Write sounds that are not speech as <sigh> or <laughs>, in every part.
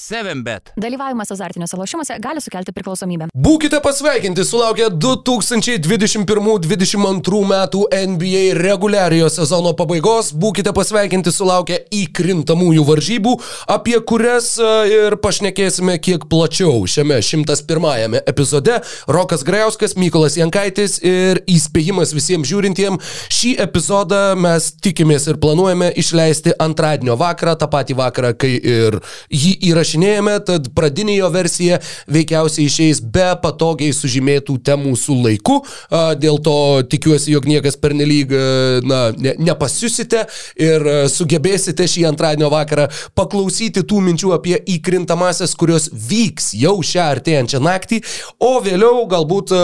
7bet. Dalyvavimas azartiniuose lošimuose gali sukelti priklausomybę. Būkite pasveikinti, sulaukia 2021-2022 metų NBA reguliariojo sezono pabaigos. Būkite pasveikinti, sulaukia įkrintamųjų varžybų, apie kurias e, ir pašnekėsime kiek plačiau šiame 101 epizode. Rokas Grajauskas, Mykolas Jankaitis ir įspėjimas visiems žiūrintiems. Šį epizodą mes tikimės ir planuojame išleisti antradienio vakarą, tą patį vakarą, kai ir jį įrašysime įrašinėjame, tad pradinė jo versija veikiausiai išeis be patogiai sužymėtų temų su laiku. Dėl to tikiuosi, jog niekas pernelyg na, ne, nepasiusite ir sugebėsite šį antradienio vakarą paklausyti tų minčių apie įkrintamasias, kurios vyks jau šią artėjančią naktį, o vėliau galbūt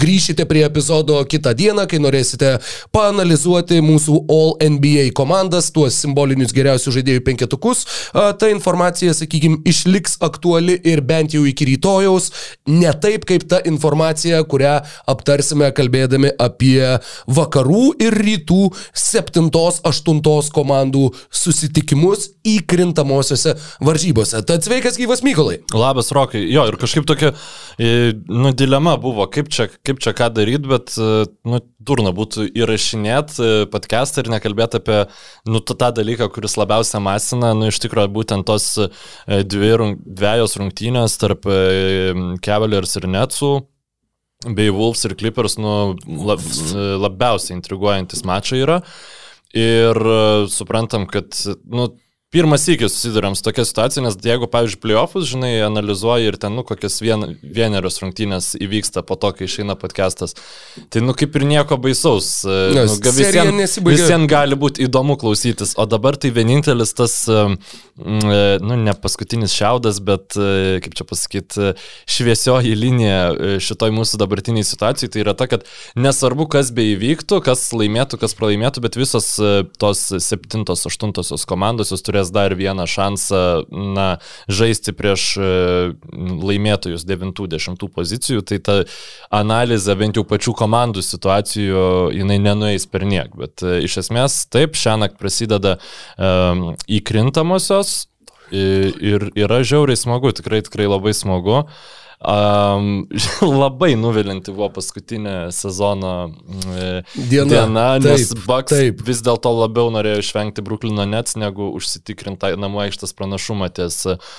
grįšite prie epizodo kitą dieną, kai norėsite paanalizuoti mūsų All NBA komandas, tuos simbolinius geriausių žaidėjų penketukus. Ta informacija, sakykime, sakykime, išliks aktuali ir bent jau iki rytojaus, ne taip kaip ta informacija, kurią aptarsime kalbėdami apie vakarų ir rytų 7-8 komandų susitikimus įkrintamosiose varžybose. Tad sveikas gyvas Mykolai. Labas, Rokai. Jo, ir kažkaip tokia, nu, dilema buvo, kaip čia, kaip čia ką daryti, bet, nu, durna būtų įrašinėti podcastą ir nekalbėti apie, nu, tą dalyką, kuris labiausiai masina, nu, iš tikrųjų, būtent tos E, dvi, dviejos rungtynės tarp e, Cavaliers ir Netsų bei Wolves ir Clippers nu, lab, e, labiausiai intriguojantis mačai yra. Ir suprantam, kad nu, pirmas įkis susidurėm su tokia situacija, nes jeigu, pavyzdžiui, playoffus, žinai, analizuoji ir ten, nu, kokias vien, vienerios rungtynės įvyksta po to, kai išeina podcastas, tai, nu, kaip ir nieko baisaus. E, nu, visiems visien gali būti įdomu klausytis, o dabar tai vienintelis tas, e, nu, ne paskutinis šiaudas, bet, e, kaip čia pasakyti, šviesioji linija šitoj mūsų dabartiniai situacijai, tai yra ta, kad nesvarbu, kas beįvyktų, kas laimėtų, kas pralaimėtų, bet visos tos septintos, aštuntosios komandos jos turės turės dar vieną šansą na, žaisti prieš e, laimėtojus 90 pozicijų, tai ta analizė bent jau pačių komandų situacijų jinai nenueis per niek. Bet e, iš esmės taip, šią naktį prasideda um, įkrintamosios ir yra žiauriai smagu, tikrai tikrai labai smagu. Um, <laughs> labai nuvilinti buvo paskutinė sezono diena, diena nes taip, Bucks taip. vis dėlto labiau norėjo išvengti Bruklino Nets negu užsitikrinti namų aikštės pranašumą ties uh,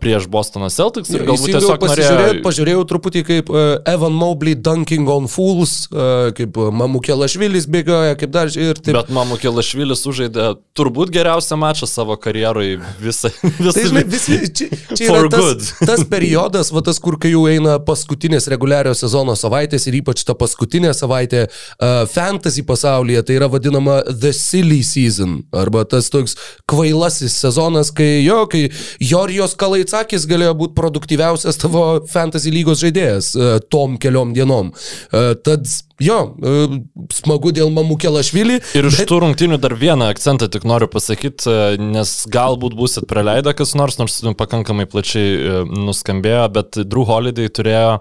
prieš Bostono Celtics ir galbūt tiesiog norėjau... Pažiūrėjau truputį kaip uh, Evan Mobley dunking on fools, uh, kaip Mamukėlašvilis bėgioja, kaip dar ir taip. Bet Mamukėlašvilis užaidė turbūt geriausią mačą savo karjerui visą. visą tai, žinai, vis, čia, čia yra tas, tas periodas, va tas, kur kai jau eina paskutinės reguliario sezono savaitės ir ypač ta paskutinė savaitė uh, fantasy pasaulyje, tai yra vadinama The Silly Season arba tas toks kvailasis sezonas, kai jo, kai Jorijos Jonas Kalaitsakis galėjo būti produktyviausias tavo fantasy lygos žaidėjas e, tom keliom dienom. E, tad jo, e, smagu dėl Mamukėlašvili. Ir iš bet... tų rungtynių dar vieną akcentą tik noriu pasakyti, nes galbūt busit praleidę kas nors, nors nu, pakankamai plačiai nuskambėjo, bet Drew Holiday turėjo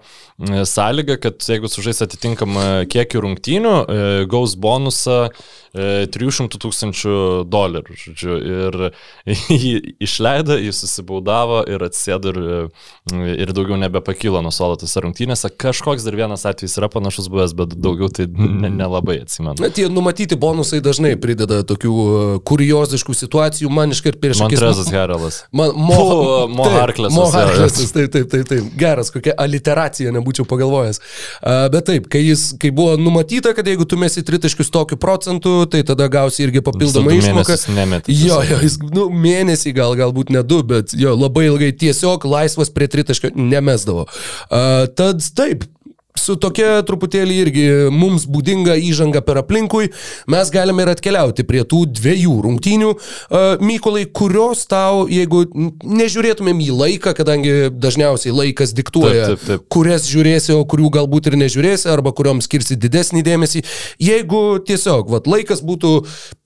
sąlygą, kad jeigu sužais atitinkamą kiekį rungtynių, gaus bonusą 300 tūkstančių dolerių, žodžiu, ir <laughs> jį išleido, jį susibaudavo ir atsėdo ir, ir daugiau nebepakilo nuo suolo tose rungtynėse. Kažkoks dar vienas atvejis yra panašus buvęs, bet daugiau tai nelabai ne atsimenu. Na, tie numatyti bonusai dažnai prideda tokių e, kurioziškų situacijų, man iškart prieš akis. Montrezas Herelas. Man, mo, <laughs> mo Harklesas. Mo Harklesas, taip, taip, taip, taip. Geras, kokia aliteracija, nebūčiau pagalvojęs. Uh, bet taip, kai, jis, kai buvo numatyta, kad jeigu tu mesi tritaškius tokiu procentu, tai tada gausi irgi papildomą išmoką. Jo, jo, jis, nu, mėnesį gal, galbūt ne du, bet jo, labai ilgai tiesiog laisvas prie tritaškio nemesdavo. Uh, tad taip, su tokia truputėlį irgi mums būdinga įžanga per aplinkui, mes galime ir atkeliauti prie tų dviejų rungtynių. Uh, Mykolai, kurios tau, jeigu nežiūrėtumėm į laiką, kadangi dažniausiai laikas diktuoja, taip, taip, taip. kurias žiūrėsi, o kurių galbūt ir nežiūrėsi, arba kuriuom skirsi didesnį dėmesį, jeigu tiesiog, vat, laikas būtų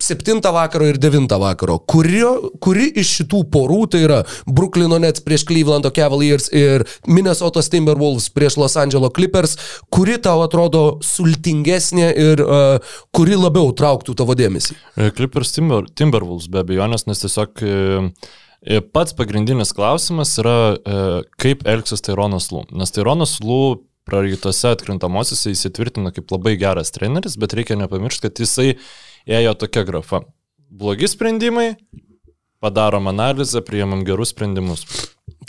7 vakaro ir 9 vakaro, kurio, kuri iš šitų porų, tai yra Brooklyno Nets prieš Clevelando Cavaliers ir Minnesota Timberwolves prieš Los Angeles Clippers, Clippers, kuri tau atrodo sultingesnė ir uh, kuri labiau trauktų tavo dėmesį? E, Clippers Timber, Timberwolves be abejonės, nes tiesiog e, pats pagrindinis klausimas yra, kaip elgsis Taironas Lū. Nes Taironas Lū praeitose atkrintamosiose įsitvirtino kaip labai geras treneris, bet reikia nepamiršti, kad jisai ėjo tokia grafa. Blogi sprendimai, padarom analizę, priimam gerus sprendimus.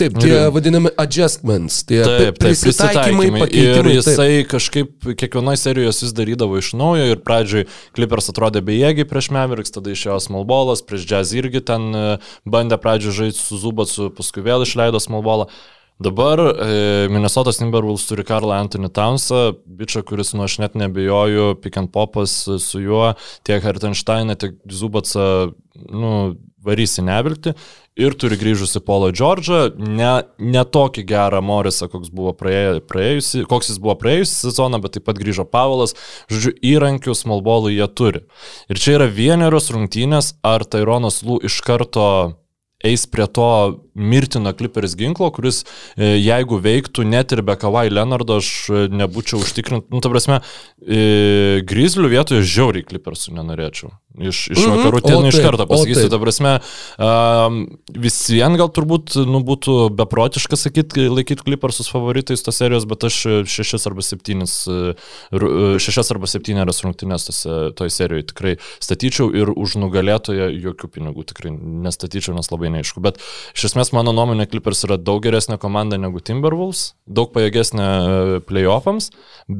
Taip, tie Ir- vadinami adjustments, tie Taip, taip, prisitaikymai, Ir pakeitimai. taip. jisai kažkaip kiekvienoje serijoje jis darydavo iš naujo ir pradžioj Clippers atrodė bejėgiai prieš Mavericks, tada išėjo Smallballas, prieš Jazz irgi ten e, bandė pradžioj žaisti su Zubatsu, paskui vėl išleido Smallballą. Dabar e, Minnesotas Timberwolves turi Karlą Anthony Townsą, bičią, kuris, nu aš net nebejoju, pick and popas su juo, tiek Hartensteiną, tiek Zubatsą, nu, varys į nevilti. Ir turi grįžusi Polo Džordžą, ne, ne tokį gerą Morisą, koks, buvo praėję, praėjusi, koks jis buvo praėjusią sezoną, bet taip pat grįžo Pavelas. Žodžiu, įrankių smallbolų jie turi. Ir čia yra vienerios rungtynės, ar Taironas Lū iš karto eis prie to mirtino Clippers ginklo, kuris e, jeigu veiktų net ir be Kawhi Leonardo, aš e, nebūčiau užtikrint, nu, ta prasme, e, Grizzlių vietoje žiauriai Clippersų nenorėčiau. Iš, iš Mhm. vakarų O ten iš karto pasakysiu, ta prasme, vis vien gal turbūt nu, būtų beprotiška sakyti, laikyti Clippersus favoritais tos serijos, bet aš šešis arba septynis, šešias arba septynerias rungtynės tose- toj serijoje tikrai statyčiau ir už nugalėtoją jokių pinigų tikrai nestatyčiau, nes labai neaišku. Bet iš esmės mano nuomonė Clippers yra daug geresnė komanda negu Timberwolves, daug pajėgesnė e, playoffams,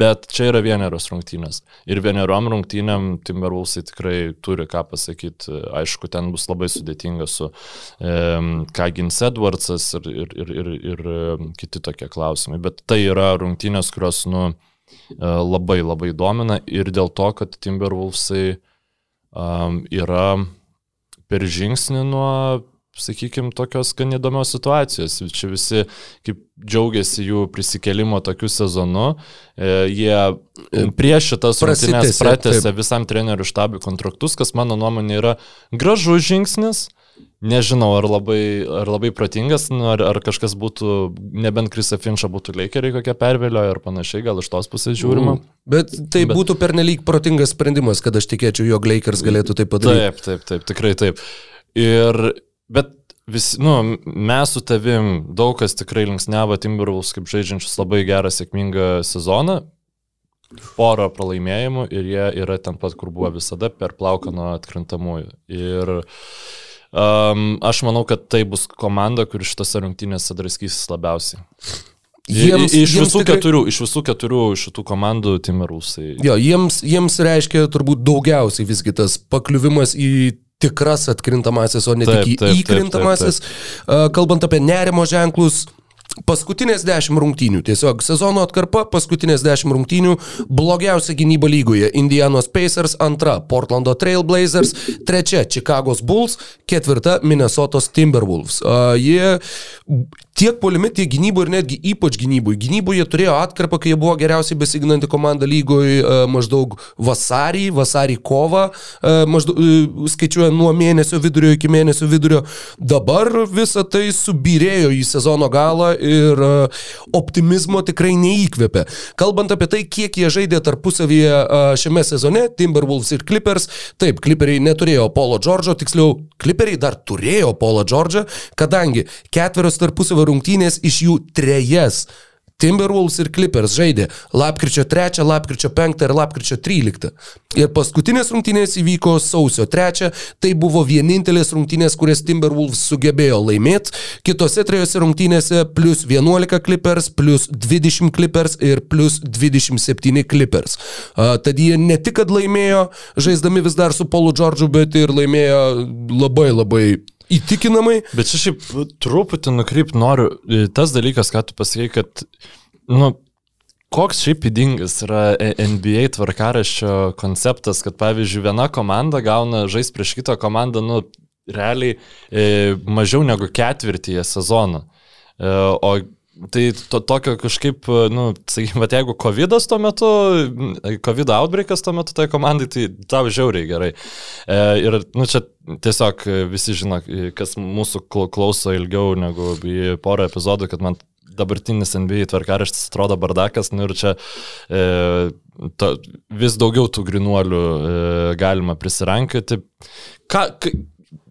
bet čia yra vienerios rungtynės. Ir vieneriom rungtynėm Timberwolvesai tikrai turi ką pasakyti. Aišku, ten bus labai sudėtinga su um, Kagins Edwardsas ir, ir, ir, ir, ir em, kiti tokie klausimai. Bet tai yra rungtynės, kurios, nu, e, labai labai domina ir dėl to, kad Timberwolvesai um, yra per žingsnį nuo sakykime, tokios gan įdomios situacijos. Čia visi kaip džiaugiasi jų prisikelimo tokiu sezonu. E, jie prieš šitas rungtynes pratęsė visam trenerių štabui kontraktus, kas mano nuomonė yra gražus žingsnis. Nežinau, ar labai, ar labai protingas, nu, ar, ar kažkas būtų, nebent Krisa Finčia būtų Lakeriai kokie pervėlio ir panašiai, gal iš tos pusės žiūrima. Bet tai Bet- būtų pernelyg protingas sprendimas, kad aš tikėčiau, jog Lakers galėtų tai padaryti. Taip, taip, taip, tikrai taip. Ir, bet visi, nu, mes su tavim, daug kas tikrai linksnevo Timberwolves kaip žaidžiančius labai gerą, sėkmingą sezoną. Porą pralaimėjimų ir jie yra ten pat, kur buvo visada, per plauką nuo atkrintamųjų. Ir um, aš manau, kad tai bus komanda, kuri šitose rungtynėse draskysis labiausiai. Jiems, iš, jiems visų tikrai- keturių, iš visų keturių šitų komandų Timberwolvesai. Jo, jiems, jiems reiškia turbūt daugiausiai visgi tas pakliuvimas į tikras atkrintamasis, o ne Taip, tik taip, taip, įkrintamasis. A, Kalbant apie nerimo ženklus. Paskutinės dešimt rungtynių, tiesiog sezono atkarpa, paskutinės dešimt rungtynių, blogiausia gynyba lygoje - Indianos Pacers, antra - Portlando Trailblazers, trečia - Chicago's Bulls, ketvirta - Minnesotos Timberwolves. A, Jie tiek polime, tiek gynyboje ir netgi ypač gynyboje. Gynyboje turėjo atkarpą, kai jie buvo geriausiai besiginanti komanda lygoje maždaug vasarį, vasarį kovą, e, maždaug e, skaičiuoja nuo mėnesio vidurio iki mėnesio vidurio. Dabar visa tai subirėjo į sezono galą ir e, optimizmo tikrai neįkvėpė. Kalbant apie tai, kiek jie žaidė tarpusavyje šiame sezone, Timberwolves ir Clippers, taip, Clipperiai neturėjo Polo Džordžo, tiksliau, Clipperiai dar turėjo Polo Džordžą, kadangi ketverios tarpusavio rungtynės iš jų trejas Timberwolves ir Clippers žaidė lapkričio 3, lapkričio 5 ir lapkričio 13. Ir paskutinės rungtynės įvyko sausio 3, tai buvo vienintelės rungtynės, kurias Timberwolves sugebėjo laimėti. Kitose trejose rungtynėse plus 11 Clippers, plus 20 Clippers ir plus 27 Clippers. Tad jie ne tik, kad laimėjo, žaisdami vis dar su Paulu Džordžu, bet ir laimėjo labai labai įtikinamai. Bet čia šiaip truputį nukryp noriu. į Tas dalykas, ką tu pasakei, kad, nu, koks šiaip įdingas yra E- NBA tvarkaraščio konceptas, kad pavyzdžiui viena komanda gauna žais prieš kitą komandą, nu, realiai e, mažiau negu ketvirtyje sezono. E, o Tai to, tokio kažkaip, nu, sakykime, bet jeigu COVID tuo metu, COVID outbreakas tuo metu tai komandai, tai tau žiauriai gerai. E, ir, nu, čia tiesiog visi žino, kas mūsų klau- klauso ilgiau negu porą epizodų, kad man dabartinis NBA tvarkaraštis atrodo bardakas, nu ir čia e, to, vis daugiau tų grinuolių e, galima prisirankioti. Ką, ka,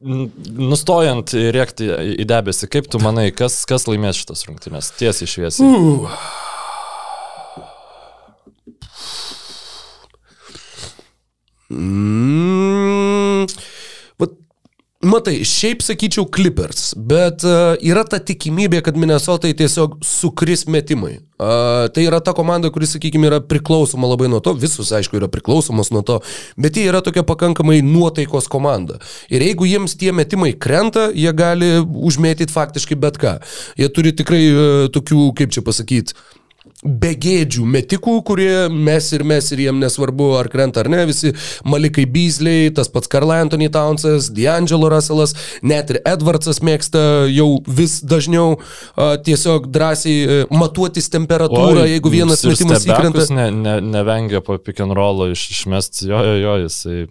nustojant rėkti į debesį, kaip tu manai, kas, kas laimės šitas rungtynės? Tiesiai šviesiai. Uh. Mm, matai, šiaip sakyčiau Clippers, bet uh, yra ta tikimybė, kad Minnesotai tiesiog sukris metimai. Uh, tai yra ta komanda, kuris, sakykime, yra priklausoma labai nuo to, visus, aišku, yra priklausomos nuo to, bet jie yra tokia pakankamai nuotaikos komanda. Ir jeigu jiems tie metimai krenta, jie gali užmėtyti faktiškai bet ką. Jie turi tikrai uh, tokių, kaip čia pasakyti, begėdžių metikų, kurie mes ir mes ir jiem nesvarbu ar krenta ar ne, visi Malikai Beasley, tas pats Karl Anthony Townsas, D'Angelo Russellas, net ir Edwardsas mėgsta jau vis dažniau a, tiesiog drąsiai e, matuotis temperatūrą, Oi, jeigu vienas metimas įkrenta. Ne, ne, nevengia po pick and roll iš, išmesti, jo, jo, jo, jisai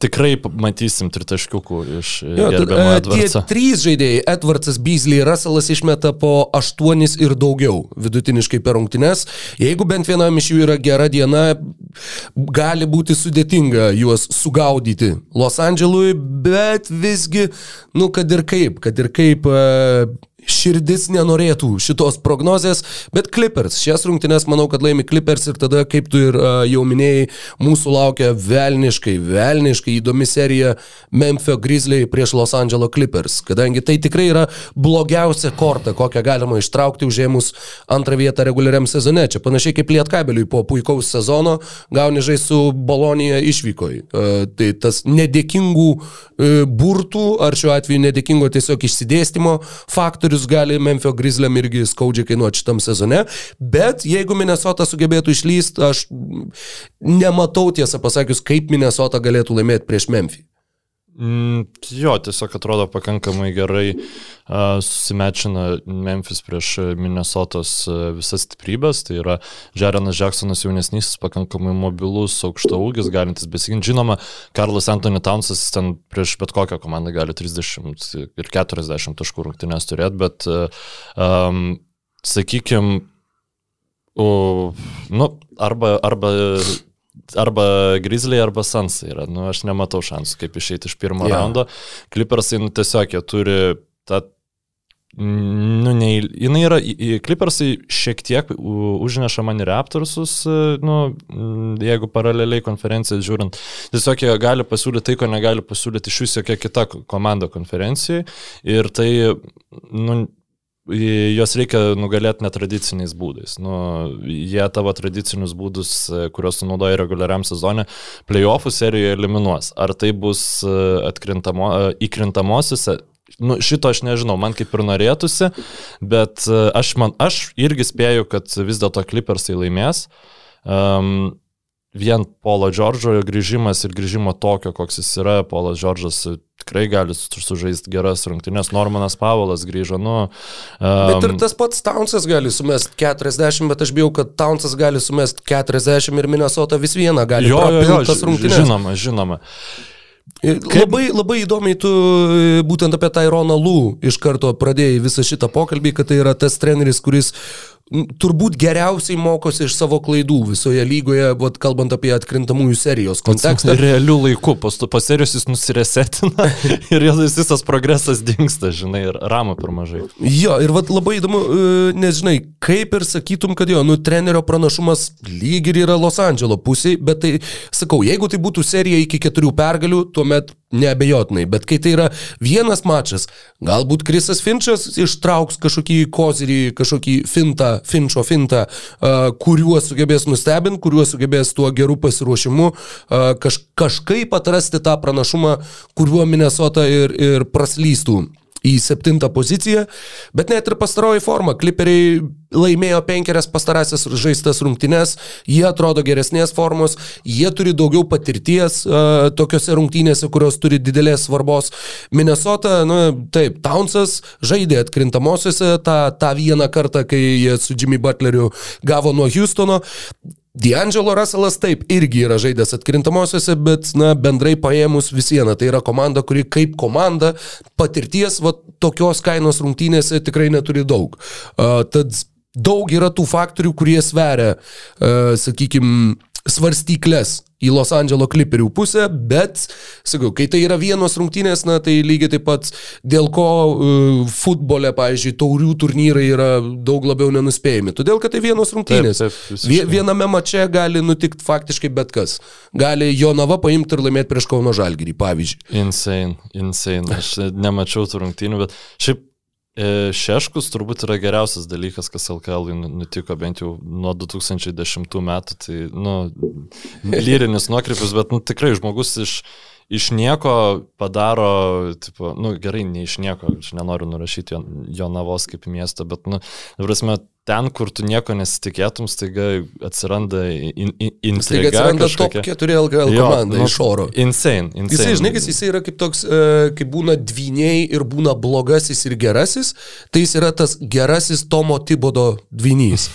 tikrai matysim tritaškiukų iš jo, gerbiamo e, Edvardso. Tie trys žaidėjai - Edvardsas, Beasley, Russellas išmeta po aštuonis ir daugiau vidutiniškai per rungtynes. Jeigu bent vienam iš jų yra gera diena, gali būti sudėtinga juos sugaudyti Los Andželui, bet visgi, nu kad ir kaip, kad ir kaip e, širdis nenorėtų šitos prognozės, bet Clippers. Šias rungtynes manau, kad laimi Clippers ir tada, kaip tu ir uh, jau minėjai, mūsų laukia velniškai, velniškai įdomi serija Memphis Grizzly prieš Los Angeles Clippers, kadangi tai tikrai yra blogiausia korta, kokią galima ištraukti užėmus antrą vietą reguliariam sezone. Čia panašiai kaip Lietkabeliui po puikaus sezono gauni žaisti su Bolonija išvykoj. Uh, tai tas nedėkingų uh, burtų, ar šiuo atveju nedėkingo tiesiog išsidėstymo faktorius faktorius gali Memphis Grizzliam irgi skaudžiai kainuoti šitam sezone, bet jeigu Minnesota sugebėtų išlysti, aš nematau tiesą pasakius, kaip Minnesota galėtų laimėti prieš Memphis. Mm, jo, tiesiog atrodo pakankamai gerai susimečina Memphis prieš Minnesotos visas stiprybės. Tai yra Žerenas Jacksonas jaunesnysis, pakankamai mobilus, aukšta ūgis, galintis besiginti. Žinoma, Karlas Antony Townsas ten prieš bet kokią komandą gali 30 ir 40 taškų rungtynės turėti, bet, um, sakykime, nu, arba, arba arba Grizzly, arba Sansai yra. Nu, aš nematau šansų, kaip išeiti iš pirmo yeah. raundo. Clippersai, nu, tiesiog jie turi tą Nu, ne, jinai yra, Clippersai šiek tiek užneša man ir Raptorsus, nu, jeigu paraleliai konferenciją žiūrint. Tiesiog jie gali pasiūlyti tai, ko negali pasiūlyti iš vis jokia kita komanda konferencijai. Ir tai, nu, juos reikia nugalėti netradiciniais būdais. Nu, jie tavo tradicinius būdus, e, kuriuos tu naudoji reguliariam sezone, playoffų serijoje eliminuos. Ar tai bus e, atkrintamo, e, įkrintamosiose, nu, šito aš nežinau, man kaip ir norėtųsi, bet aš, man, aš irgi spėju, kad vis dėlto Clippersai laimės. Um, vien Polo Džordžo grįžimas ir grįžimo tokio, koks jis yra, Polas Džordžas tikrai gali sužaisti geras rungtynės. Normanas Pavolas grįžo, nu. Um, bet ir tas pats Townsas gali sumest 40, bet aš bijau, kad Townsas gali sumest 40 ir Minnesota vis vieną gali. Jo, jo, jo, tas rungtynės. Žinoma, žinoma. Kaip? Labai, labai įdomiai tu būtent apie Tyroną Lū iš karto pradėjai visą šitą pokalbį, kad tai yra tas treneris, kuris turbūt geriausiai mokosi iš savo klaidų visoje lygoje, vat, kalbant apie atkrintamųjų serijos kontekstą. <laughs> Realių laikų, po, po serijos jis nusiresetina <laughs> ir jis visas progresas dinksta, žinai, ir ramo per mažai. Jo, ir vat, labai įdomu, e, nes žinai, kaip ir sakytum, kad jo, nu, trenerio pranašumas lyg ir yra Los Andželo pusėje, bet tai, sakau, jeigu tai būtų serija iki keturių pergalių, tuomet Neabejotinai, bet kai tai yra vienas mačas, galbūt Krisas Finčas ištrauks kažkokį kozirį, kažkokį fintą, Finčo fintą, uh, kuriuo sugebės nustebinti, kuriuo sugebės tuo geru pasiruošimu uh, kaž, kažkaip atrasti tą pranašumą, kuriuo Minnesota ir, ir praslystų į septintą poziciją, bet net ir pastaroji forma, kliperiai laimėjo penkerias pastarąsias žaistas rungtynes, jie atrodo geresnės formos, jie turi daugiau patirties uh, tokiuose rungtynėse, kurios turi didelės svarbos. Minnesota, nu taip, Townsas žaidė atkrintamosiose tą, tą vieną kartą, kai jie su Jimmy Butleriu gavo nuo Houstono. D'Angelo Russellas taip irgi yra žaidęs atkrintamosiose, bet, na, bendrai paėmus vis viena, tai yra komanda, kuri kaip komanda patirties va, tokios kainos rungtynėse tikrai neturi daug. Uh, tad daug yra tų faktorių, kurie sveria, uh, sakykime, svarstyklės į Los Andželo kliperių pusę, bet, sakau, kai tai yra vienos rungtynės, na, tai lygiai taip pat dėl ko uh, futbole, pavyzdžiui, taurių turnyrai yra daug labiau nenuspėjami. Todėl, kad tai vienos rungtynės. Taip, taip. Vie, viename mače gali nutikti faktiškai bet kas. Gali Jonava paimti ir laimėti prieš Kauno Žalgirį, pavyzdžiui. Insane, insane. Aš nemačiau tų rungtynių, bet šiaip Šeškus turbūt yra geriausias dalykas, kas LKL nutiko bent jau nuo 2010 metų. Tai, nu, lyrinis nuokrypis, bet, nu, tikrai žmogus iš, iš nieko padaro, tipo, nu, gerai, ne iš nieko, aš nenoriu nurašyti jo, jo navos kaip miesto, bet, nu, prasme, ten, kur tu nieko nesitikėtum, staiga atsiranda in, in, Staiga intriga. atsiranda top kažkokia. 4 LKL Jo, komanda nu, iš oro. Insane, insane. Jisai, žinai, kas jisai yra kaip toks, e, kai būna dviniai ir būna blogasis ir gerasis, tai jis yra tas gerasis Tomo Tibodo dvinys.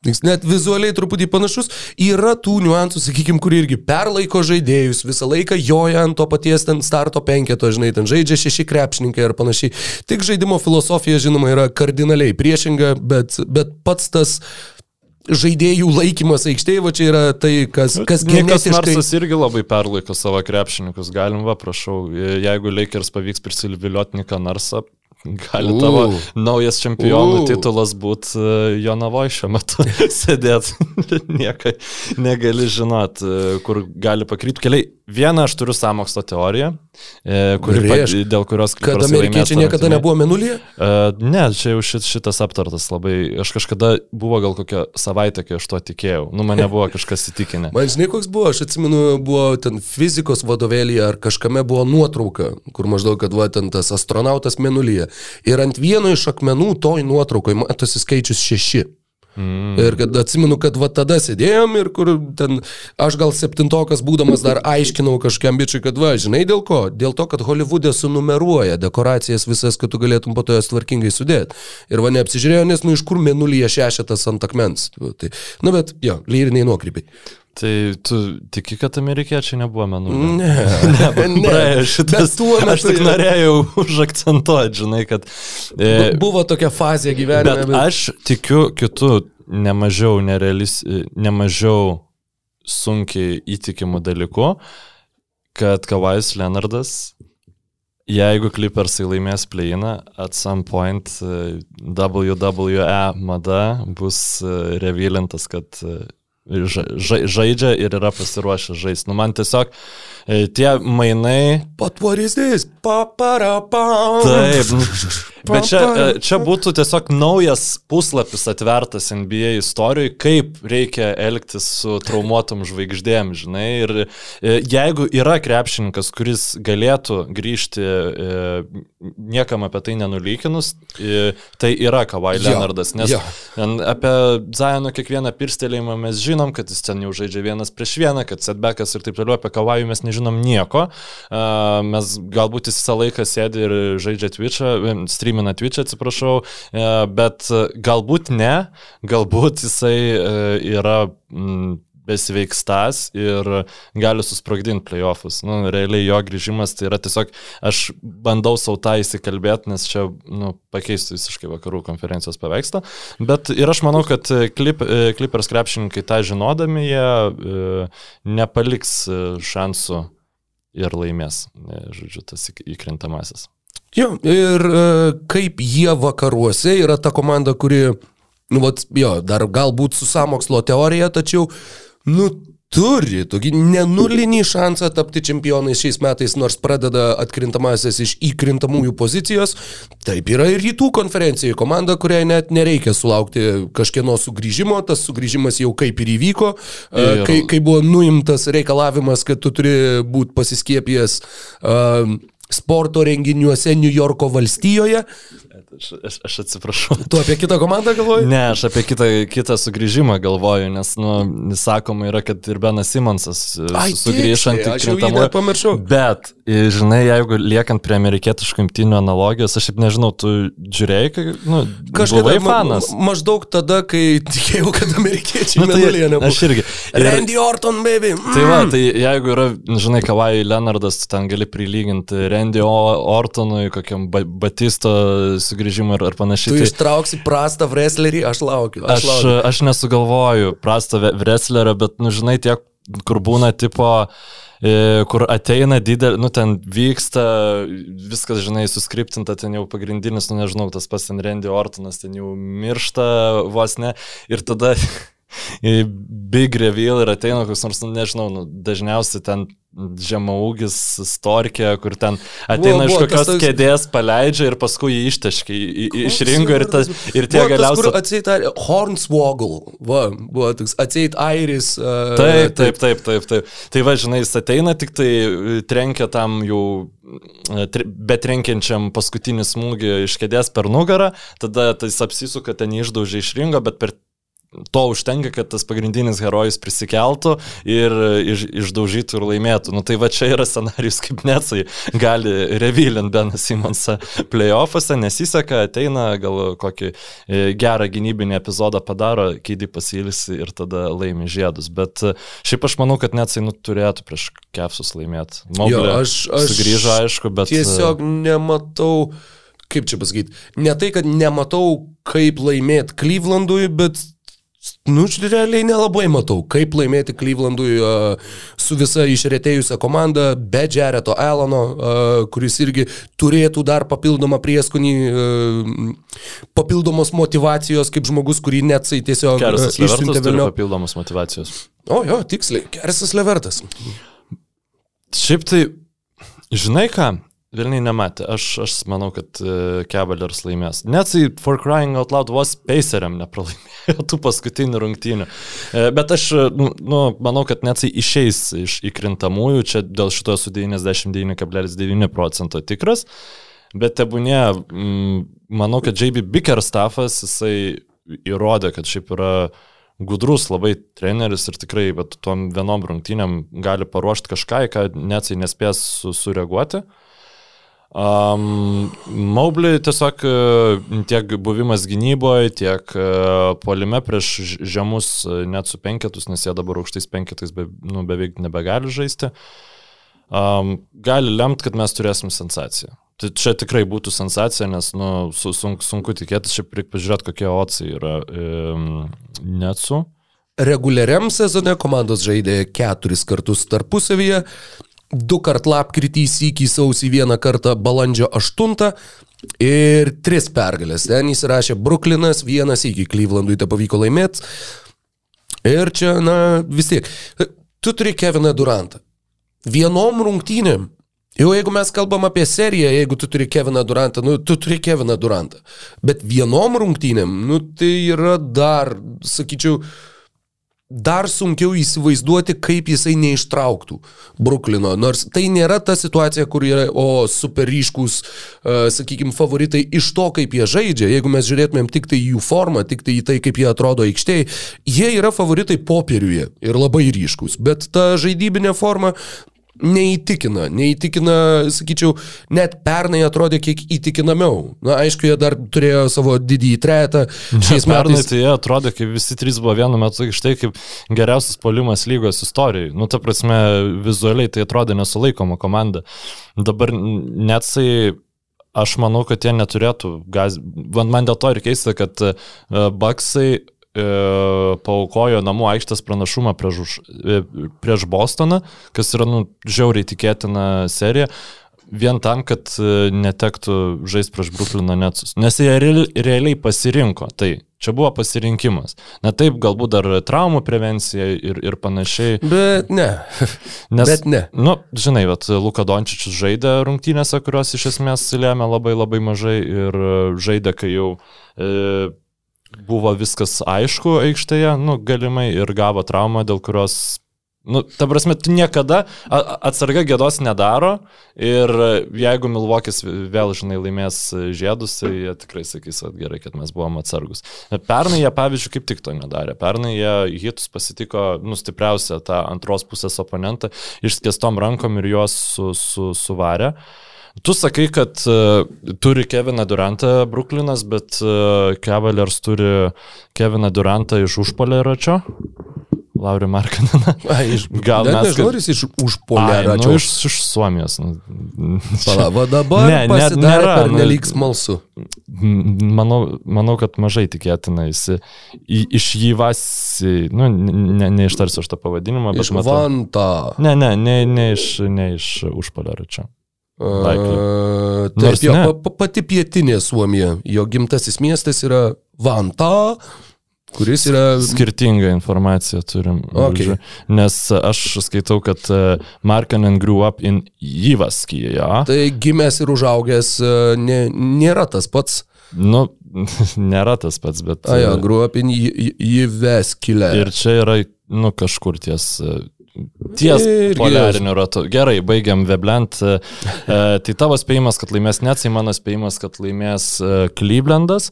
Jis net vizualiai truputį panašus. Yra tų niuansų, sakykime, kurie irgi perlaiko žaidėjus, visą laiką joja ant to paties ten starto penketo, žinai, ten žaidžia šeši krepšininkai ir panašiai. Tik žaidimo filosofija, žinoma, yra kardinaliai priešinga, bet, bet pats tas žaidėjų laikymas aikštėje, va čia yra tai, kas, kas Nikas genetiškai... Narsas irgi labai perlaiko savo krepšininkus. Galim, va, prašau, jeigu Lakers pavyks prisivilioti Niką Narsą, gali U. tavo naujas čempionų U. titulas būti Jonavoj šiuo metu <laughs> sėdėti. <laughs> Niekai negali žinot, e, kur gali pakrypti keliai. Vieną aš turiu samokslo teoriją, e, kuri, pa, Rėžk. dėl kurios... Kad amerikiečiai niekada nebuvo menulyje? Uh, ne, čia jau šit, šitas aptartas labai. Aš kažkada buvo gal kokią savaitę, kai aš to tikėjau. Nu, mane buvo kažkas įtikinę. Man žinai, koks buvo, aš atsimenu, buvo ten fizikos vadovėlėje ar kažkame buvo nuotrauka, kur maždaug, kad va ten tas astronautas menulyje. Ir ant vieno iš akmenų toj nuotraukoje matosi skaičius šeši. Mm. Ir kad atsimenu, kad va tada sėdėjom ir kur ten aš gal septintokas būdamas dar aiškinau kažkiam bičiui, kad va, žinai dėl ko? Dėl to, kad Hollywoodė sunumeruoja dekoracijas visas, kad tu galėtum po to jas tvarkingai sudėti. Ir va neapsižiūrėjau, nes nu iš kur menulyje šešetas ant akmens. Tai, nu bet jo, lyriniai nuokrypiai. Tai tu tiki, kad amerikiečiai nebuvo menų? Ne, ne, <laughs> <laughs> Praėjo šitas. Bet tuo Aš metu tik norėjau <laughs> užakcentuoti, žinai, kad... E, Bu- Buvo tokia fazė gyvenime. bet aš tikiu kitų nemažiau nerealis, nemažiau sunkiai įtikimų dalykų, kad Kavajus Leonardas Jeigu Clippersai laimės pleiną, at some point e, WWE mada bus e, revilintas, kad e, ža, ža, žaidžia ir yra pasiruošę žaisti. Nu, man tiesiog tie mainai. But what is this? Pa, para, pa. Taip, <laughs> bet čia, e, čia būtų tiesiog naujas puslapis atvertas NBA istorijoje, kaip reikia elgtis su traumuotom žvaigždėm, žinai. Ir e, jeigu yra krepšininkas, kuris galėtų grįžti e, niekam apie tai nenulykinus, e, tai yra Kawhi Jo, Leonardas. Nes ten apie Zajono kiekvieną pirstelėjimą mes žinom, kad jis ten jau žaidžia vienas prieš vieną, kad setbackas ir taip toliau, apie Kawhi mes nežinom nieko. Mes galbūt jis visą laiką sėdi ir žaidžia Twitch'ą, streamina Twitch'ą, atsiprašau, e, bet galbūt ne, galbūt jisai e, yra besiveikstas ir gali susprogdinti playoffus. Nu, realiai jo grįžimas tai yra tiesiog, aš bandau savo tą įsikalbėti, nes čia nu, pakeistų visiškai vakarų konferencijos paveikslą. Bet ir aš manau, kad klip, e, Clippers krepšininkai tą žinodami, jie e, nepaliks e, šansų ir laimės, e, žodžiu, tas įk- įkrintamasis. Jo, ir e, kaip jie vakaruose yra ta komanda, kuri, nu, vat, jo, dar galbūt su samokslo teorija, tačiau, nu, turi tokį nenulinį šansą tapti čempionais šiais metais, nors pradeda atkrintamasis iš įkrintamųjų pozicijos. Taip yra ir rytų konferencijoje komanda, kuriai net nereikia sulaukti kažkieno sugrįžimo, tas sugrįžimas jau kaip ir įvyko, e, Ir- kai, kai buvo nuimtas reikalavimas, kad tu turi būti pasiskiepijęs uh, sporto renginiuose New Yorko valstijoje. Aš, aš, aš atsiprašau. Tu apie kitą komandą galvoji? Ne, aš apie kitą, kitą sugrįžimą galvoju, nes, nu, sakoma yra, kad ir Benas Simonsas sugrįžant į net pamiršau. Bet žinai, jeigu liekant prie amerikietiškų imtinių analogijos, aš šiaip nežinau, tu žiūrėjai, kai, nu, buvai fanas. Ma, maždaug tada, kai tikėjau, kad amerikiečiai Nu, tai mėnulėje nebus. aš irgi. Ir, Randy Orton, baby. Mm. tai va, tai jeigu yra, žinai, Kavai Leonardas, tu ten gali prilyginti Randy Ortonui, kokiam ba Batisto sugrįžimui ar, ar panašiai. Tu Tai ištrauksi prastą wrestlerį, aš laukiu. Aš, aš, laukiu. aš nesugalvoju prastą wrestlerio, bet, nu, žinai, tiek, kur būna tipo e, kur ateina didelė, nu ten vyksta, viskas, žinai, suskriptinta, ten jau pagrindinis, nu nežinau, tas pats ten Randy Ortonas, ten jau miršta vos ne, ir tada <laughs> Big Reveal ir ateina koks nors, nu, nežinau, nu, dažniausiai ten žemaūgis storkė, kur ten ateina Buvo- iš buvo tas kokios toks- kėdės, paleidžia ir paskui jį išteškia iš ringo ir, tas, ir tie galiausiai... Atseit Hornswoggle. Va, buvo toks atseit Airis. Uh, Taip, taip, taip, taip, taip. Tai va, žinai, jis ateina tik tai e, trenkia tam jau e, tre- betrenkiančiam paskutinį smūgį iš kėdės per nugarą, tada tai jis apsisuka, ten jį išdaužia iš ringo, bet per to užtenka, kad tas pagrindinis herojus prisikeltų ir iš, išdaužytų ir laimėtų. Nu tai va čia yra scenarius, kaip Necai gali revilint Beną Simonsą playoffuose, nesiseka, ateina, gal kokį e, gerą gynybinį epizodą padaro, keidį pasilisi ir tada laimi žiedus. Bet e, šiaip aš manau, kad Necai nu, turėtų prieš Kefsus laimėti. Aš sugrįžo, aišku, bet... e, Tiesiog nematau, kaip čia pasakyti, ne tai, kad nematau, kaip laimėti Clevelandui, bet, nu, realiai nelabai matau, kaip laimėti Clevelandui uh, su visa išretėjusią komanda, be Jareto Alano, uh, kuris irgi turėtų dar papildomą prieskonį, uh, papildomos motivacijos kaip žmogus, kurį net tai tiesiog Kersas Levertas turi papildomos motivacijos. O jo, tiksliai, Kersas Levertas. Šiaip tai, žinai ką, Vilniai nematė. Aš, aš manau, kad uh, Cavaliers laimės. Net tai For Crying Out Loud vos Paceriam nepralaimėjo <laughs> tų paskutinių rungtynių. E, bet aš, e, nu, nu, manau, kad net tai išeis iš įkrintamųjų. Čia dėl šito esu 99,9 procento tikras. Bet tebūnė, mm, manau, kad JB Bickerstaffas, jisai įrodė, kad šiaip yra gudrus labai treneris ir tikrai bet, tom vienom rungtynėm gali paruošti kažką, į ką net jis nespės su, sureaguoti. Um, Maubli tiesiog e, tiek buvimas gynyboje, tiek uh, polime prieš žemus e, net su penketus, nes jie dabar aukštais penketais be, nu, beveik nebegali žaisti, um, gali lemti, kad mes turėsim sensaciją. Tai čia tikrai būtų sensacija, nes nu, su, sunku, sunku tikėtis, šiaip reikia pažiūrėti, kokie ocijai yra um, net su. Reguliariam sezone komandos žaidė keturis kartus tarpusavyje, du kart lapkritį, sykį sausį, vieną kartą balandžio 8 ir tris pergalės. Ten įsirašė Brooklynas, vienas iki Clevelandui te pavyko laimėti. Ir čia, na, vis tiek, tu turi Keviną Durantą. Vienom rungtynėm. Jau jeigu mes kalbam apie seriją, jeigu tu turi Keviną Durantą, nu, tu turi Keviną Durantą. Bet vienom rungtynėm, nu, tai yra dar, sakyčiau, dar sunkiau įsivaizduoti, kaip jisai neištrauktų Bruklino. Nors tai nėra ta situacija, kur yra, o, super ryškus, uh, sakykime, favoritai iš to, kaip jie žaidžia. Jeigu mes žiūrėtumėm tik tai jų formą, tik tai į tai, kaip jie atrodo aikštėje, jie yra favoritai popieriuje ir labai ryškus. Bet ta žaidybinė forma neįtikina, neįtikina, sakyčiau, net pernai atrodė kiek įtikinamiau. Na, aišku, jie dar turėjo savo didįjį trejetą. Šiais Pernai metais tai jie atrodė, kaip visi trys buvo vienu metu aikštai, kaip geriausias polimas lygos istorijai. Nu, ta prasme, vizualiai tai atrodė nesulaikoma komanda. Dabar net tai aš manau, kad jie neturėtų gaz... Man, dėl to ir keista, kad uh, Baksai e, paukojo namų aikštės pranašumą prieš, už- e, prieš Bostoną, kas yra, nu, žiauriai tikėtina serija, vien tam, kad e, netektų žaisti prieš Bruklino Netsus. Nes jie real, realiai pasirinko tai. Čia buvo pasirinkimas. Na taip, galbūt dar traumų prevencija ir, ir panašiai. Bet ne. <laughs> Nes, Bet ne. Nu, žinai, vat, Luka Dončičius žaidė rungtynėse, kurios iš esmės lėmė labai labai mažai ir e, žaidė, kai jau e, buvo viskas aišku aikštėje, nu, galimai ir gavo traumą, dėl kurios Nu, ta prasme, tu niekada atsarga gėdos nedaro ir jeigu Milvokis vėl, žinai, laimės žiedus, tai jie tikrai sakys, kad gerai, kad mes buvom atsargus. Pernai jie, pavyzdžiui, kaip tik to nedarė. Pernai jie hitus pasitiko nustipriausią tą antros pusės oponentą, išskėstom rankom ir juos su, su, suvarė. Tu sakai, kad uh, turi Keviną Durantą Bruklinas, bet uh, Cavaliers turi Keviną Durantą iš užpolėračio. Lauri Markananą. <laughs> Gal net mes nežinau, ar jis iš Ai, užpolėra. nu, iš, iš Suomijos. Nu, <laughs> Pala, va dabar Ne, ne, net nėra, per nu- nelik smalsu. Manau, manau, kad mažai tikėtina jis į- iš jį vasi, nu, ne, neištarsiu aš tą pavadinimą, bet Iš matau. Vanta. Ne, ne, ne, ne iš, ne iš užpolėračio. Likely. Uh, taip, jo, pa, pa, pati pietinė Suomija. Jo gimtasis miestas yra Vanta, kuris yra... Skirtingą informaciją turim. Okay. Nes aš skaitau, kad e, Markanen grew up in Jyvaskiją. Tai gimęs ir užaugęs e, ne, nėra tas pats. Nu, <laughs> nėra tas pats, bet... A, jo, e, gruopin Jyveskilė. Ir čia yra, nu, kažkur ties. Ties poliariniu ratu. Gerai, baigiam Veblent. E, e, tai tavo spėjimas, kad laimės Netsai, mano spėjimas, kad laimės e, Clevelandas.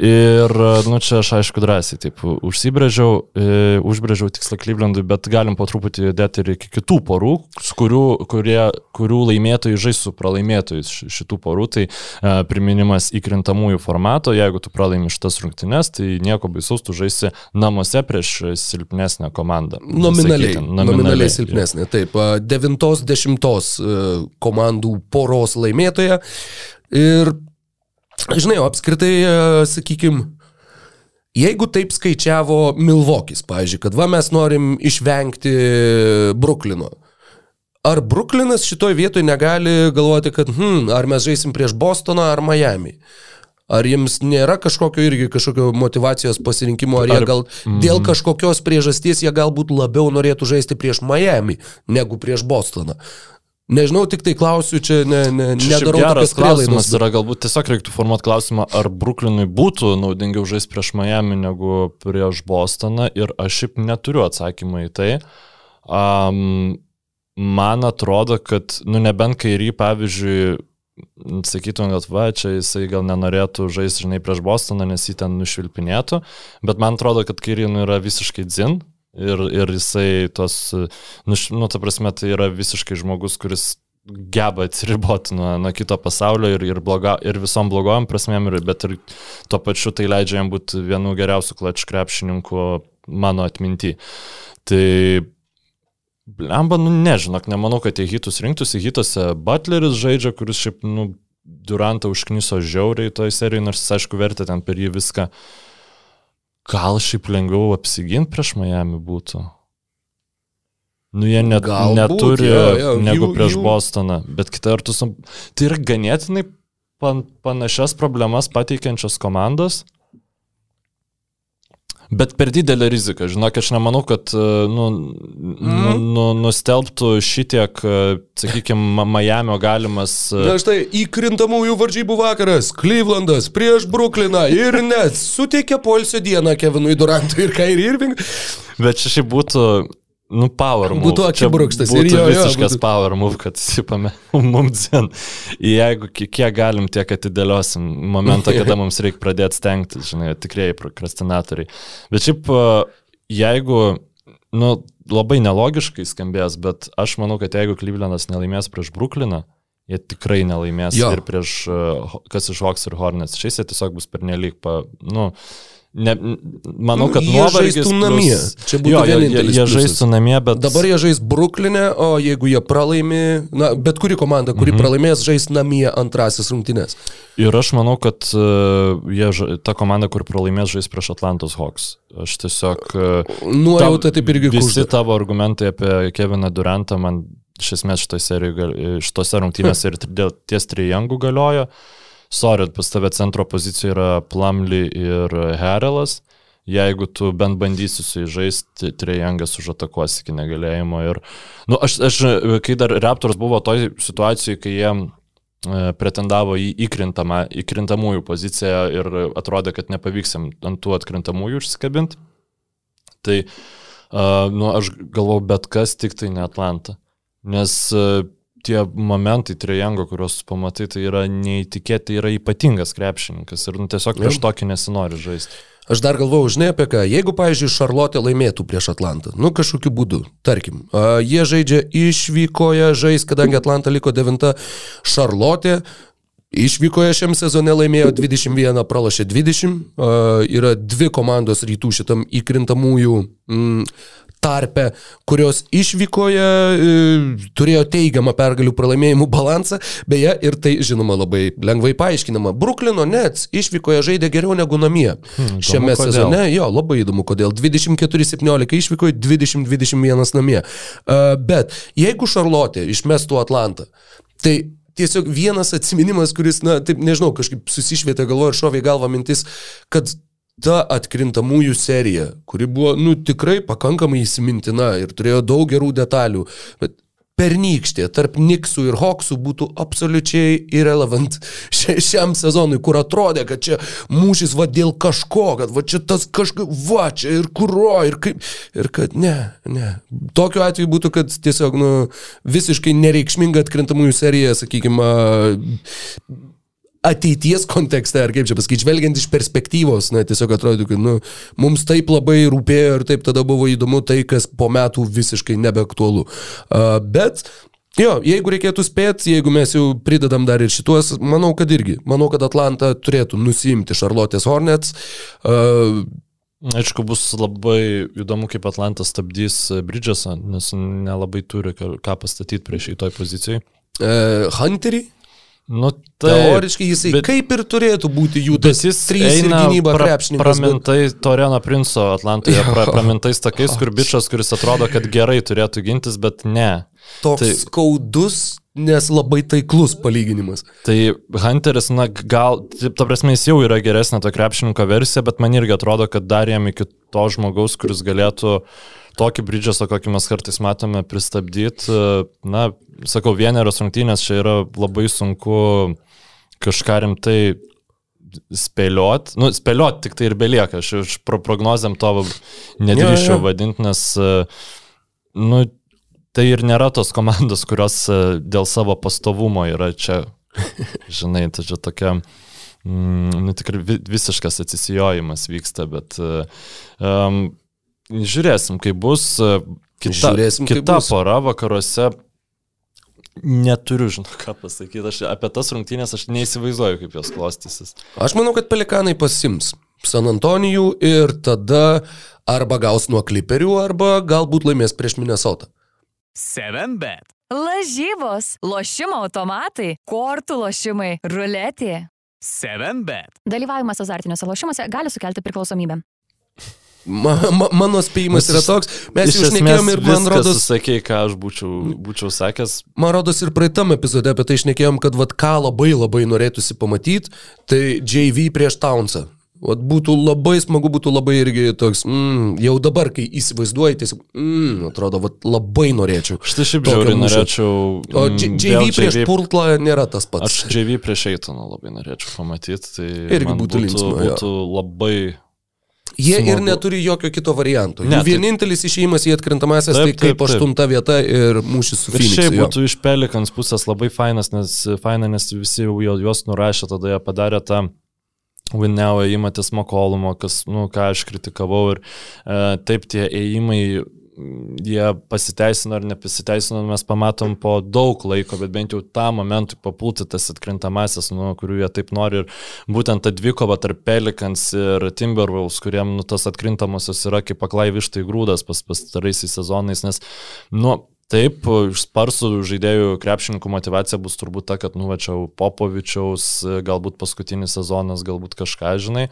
Ir, nu, čia aš aišku drąsiai taip užsibrėžiau, e, užbrėžiau tikslą Clevelandui, bet galim po truputį judėti ir iki kitų porų, kurių, kurie, kurių laimėtojai žais su pralaimėtojais ši- šitų porų. Tai e, priminimas įkrintamųjų formato, jeigu tu pralaimi šitas rungtynes, tai nieko baisaus, tu žaisi namuose prieš silpnesnę komandą. Nominaliai, Sakykim, nominaliai, nominaliai silpnesnė. Taip, a, devintos dešimtos e, komandų poros laimėtoja. Ir, žinai, o apskritai, sakykime, jeigu taip skaičiavo Milvokis, pavyzdžiui, kad va mes norim išvengti Bruklino. Ar Bruklinas šitoj vietoj negali galvoti, kad, hm, ar mes žaisim prieš Bostoną ar Miami? Ar jiems nėra kažkokio irgi kažkokio motivacijos pasirinkimo, ar jie Ar- gal dėl kažkokios priežasties jie galbūt labiau norėtų žaisti prieš Miami negu prieš Bostoną? Nežinau, tik tai klausiu, čia ne, ne, nedarau geras klausimas yra, galbūt tiesiog reiktų formuoti klausimą, ar Bruklinui būtų naudingiau žaisti prieš Miami negu prieš Bostoną ir aš šiaip neturiu atsakymą į tai. Um, man atrodo, kad, nu nebent kairį, pavyzdžiui, sakytum, kad va, čia jisai gal nenorėtų žaisti, žinai, prieš Bostoną, nes jį ten nušvilpinėtų, bet man atrodo, kad kairį nu, yra visiškai dzin. Ir, ir jisai tos, nu, nu, ta prasme, tai yra visiškai žmogus, kuris geba atsiriboti nuo, nuo kito pasaulio ir, ir, bloga, ir visom blogom prasmėm, ir, bet ir tuo pačiu tai leidžia jam būti vienu geriausių klač krepšininkų mano atminti. Tai Lemba, nu nežinok, nemanau, kad jie hitus rinktųsi. Hitose Butleris žaidžia, kuris šiaip, nu, Durantą užkniso žiauriai toj serijai, nors jis aišku vertė ten per jį viską. Gal šiaip lengviau apsiginti prieš Miami būtų? Nu, jie net, Galbūt, neturi jo, jo, negu jų- prieš jų- Bostoną, bet kita vertus, tai yra ganėtinai pan, panašias problemas pateikiančios komandos. Bet per didelė rizika, žinok, aš nemanau, kad e, nu, nu, nu, nustelbtų šitiek, sakykime, Miami galimas... e, Na štai, įkrintamųjų varžybų vakaras, Clevelandas prieš Brukliną ir net suteikė polsio dieną Kevinui Durantui ir Kairi Irving. Bet šiaip būtų, nu, power move. Būtų Čia akibrokštas, Būtų ir jo, jo, visiškas būtų- power move, kad sipame <laughs> mums dzin. Jeigu ki- kiek galim, tiek atidėliosim momentą, kada mums reikia pradėti stengtis, žinai, tikrieji prokrastinatoriai. Bet šiaip, e, jeigu, nu, labai nelogiškai skambės, bet aš manau, kad jeigu Clevelandas nelaimės prieš Brukliną, jie tikrai nelaimės Jo. ir prieš, e, kas iš Hawks ir Hornets. Šiais jie tiesiog bus pernelyg, pa, nu, Ne, manau, kad Nu, Jie nuovargis žaistų plus- namie. Čia būtų jo, vienintelis Jie, jie žaistų namie, bet... Dabar jie žais Bruklinė, o jeigu jie pralaimi, na, bet kuri komanda, kuri mhm. pralaimės, žais namie antrasis rungtynės. Ir aš manau, kad uh, jie, ta komanda, kur pralaimės, žais prieš Atlantos Hawks. Aš tiesiog... Uh, Nuojauta taip irgi Visi kužda. tavo argumentai apie Keviną Durantą man iš esmės serijoje, šitose rungtynėse ir dėl ties trijangų galiojo. Sorry, pas tave centro pozicijoje yra Plumly ir Harelas. Jeigu tu bent bandysi su jais žaisti, trijangas užatakuos iki negalėjimo. Ir, nu, aš, aš, kai dar Raptors buvo toj situacijoje, kai jie e, pretendavo į įkrintamą, įkrintamųjų poziciją ir atrodė, kad nepavyks jam ant tų atkrintamųjų užsikabinti. Tai Uh, nu, aš galvau, bet kas tik tai ne Atlanta. Nes uh, tie momentai trijango, kuriuos pamatai, tai yra neįtikėti, tai yra ypatingas krepšininkas ir nu, tiesiog prieš tokį nesinori žaisti. Aš dar galvojau, žinai apie ką, jeigu, pavyzdžiui, Šarlotė laimėtų prieš Atlantą, nu kažkokiu būdu, tarkim, a, jie žaidžia išvykoje, žais, kadangi Atlanta liko devinta, Šarlotė Išvykoje šiam sezone laimėjo 21, pralašė 20. Uh, yra dvi komandos rytų šitam įkrintamųjų mm, tarpe, kurios išvykoje e, turėjo teigiamą pergalių pralaimėjimų balansą, beje, ir tai žinoma labai lengvai paaiškinama. Bruklino Nets išvykoje žaidė geriau negu namie. Hmm, Šiame kodėl. sezone, jo, labai įdomu, kodėl 24-17 išvykoje, 20-21 namie. Uh, bet jeigu Šarlotė išmestų Atlantą, tai tiesiog vienas atsiminimas, kuris, na, taip nežinau, kažkaip susišvietė galvoje ir šovė į galvą mintis, kad ta atkrintamųjų serija, kuri buvo, nu, tikrai pakankamai įsimintina ir turėjo daug gerų detalių, bet pernykštė tarp Niksų ir Hoksų būtų absoliučiai irrelevant <laughs> šiam sezonui, kur atrodė, kad čia mūšis va dėl kažko, kad va čia tas kažkas, va čia ir kuro, ir kaip, ir kad ne, ne. Tokiu atveju būtų, kad tiesiog, nu, visiškai nereikšminga atkrintamųjų serija, sakykime, ateities kontekste, ar kaip čia pasakyti, žvelgiant iš perspektyvos, na, tiesiog atrodo, kad nu, mums taip labai rūpėjo ir taip tada buvo įdomu tai, kas po metų visiškai nebeaktualu. Uh, bet Jo, jeigu reikėtų spėti, jeigu mes jau pridedam dar ir šituos, manau, kad irgi. Manau, kad Atlanta turėtų nusimti Charlotte's Hornets. Uh, Aišku, bus labai įdomu, kaip Atlantas stabdys Bridgesą, nes nelabai turi ką pastatyti prieš šitoj pozicijai. Uh, Hunterį? Nu, tai, Teoriškai jisai bet, kaip ir turėtų būti jų tas trys gynyba pra. Pramintai. Toreno Princo Atlantoje, pra, pramintais takais, kur <laughs> bičias, kuris atrodo, kad gerai turėtų gintis, bet ne. Toks tai, skaudus, nes labai taiklus palyginimas. Tai Hunteris, na, gal, ta prasme, jis jau yra geresnė to krepšininko versija, bet man irgi atrodo, kad dar jam iki to žmogaus, kuris galėtų uh, tokį bridžasą, kokį mes kartais matome, pristabdyti. Na, sakau, vienerios rungtynės čia yra labai sunku kažką rimtai spėliot, nu, spėliot tik tai ir belieka, aš iš pro prognozėm to nedrįščiau ja, ja. vadinti, nes, nu, tai ir nėra tos komandos, kurios dėl savo pastovumo yra čia, <laughs> žinai, tai čia tokia, mm, nu, tikrai visiškas atsisijojimas vyksta, bet um, Žiūrėsim, kaip bus. E, kita, Žiūrėsim, kita bus. pora vakaruose. Neturiu, žinau, ką pasakyti. Aš apie tas rungtynės aš neįsivaizduoju, kaip jos klostysis. Aš manau, kad pelikanai pasims San Antonijų ir tada arba gaus nuo kliperių, arba galbūt laimės prieš Minnesotą. 7bet. Lažybos, lošimo automatai, kortų lošimai, ruletė. 7bet. Dalyvavimas azartiniuose lošimuose gali sukelti priklausomybę. Ma, ma, mano spėjimas yra toks, mes jau šnekėjom ir man rodos... Sakei, ką aš būčiau, būčiau sakęs. Man rodos ir praeitam epizode apie tai šnekėjom, kad vad ką labai labai norėtųsi pamatyti, tai JV prieš Townsą. Vat būtų labai smagu, būtų labai irgi toks, mm, jau dabar, kai įsivaizduoji, tiesiog, mm, atrodo, vat, labai norėčiau. Štai šiaip žiauriai norėčiau. O mm, JV prieš JV... Purtlą nėra tas pats. Aš JV prieš Eitoną labai norėčiau pamatyti. Tai irgi būtų, būtų linksma. Būtų labai Jie smagu. ir neturi jokio kito varianto. Ne, Jų vienintelis išėjimas į atkrintamasias tai kaip aštunta vieta ir mūšis su Phoenix. Šiaip būtų iš Pelikans pusės labai fainas, nes, faina, nes visi jau juos nurašė, tada jie padarė tą Winneo įmatės Makolumo, kas, nu, ką aš kritikavau ir e, taip tie ėjimai jie pasiteisino ar nepasiteisino, mes pamatom po daug laiko, bet bent jau tą momentą papulti tas atkrintamasis, nu, kurių jie taip nori. Ir būtent ta dvikova tarp Pelikans ir Timberwolves, kuriem nu, tas atkrintamosios yra kaip aklai vištai grūdas pas pastaraisiais sezonais, nes, nu, Taip, iš sparsų žaidėjų krepšininkų motivacija bus turbūt ta, kad nuvačiau Popovičiaus, galbūt paskutinis sezonas, galbūt kažką, žinai.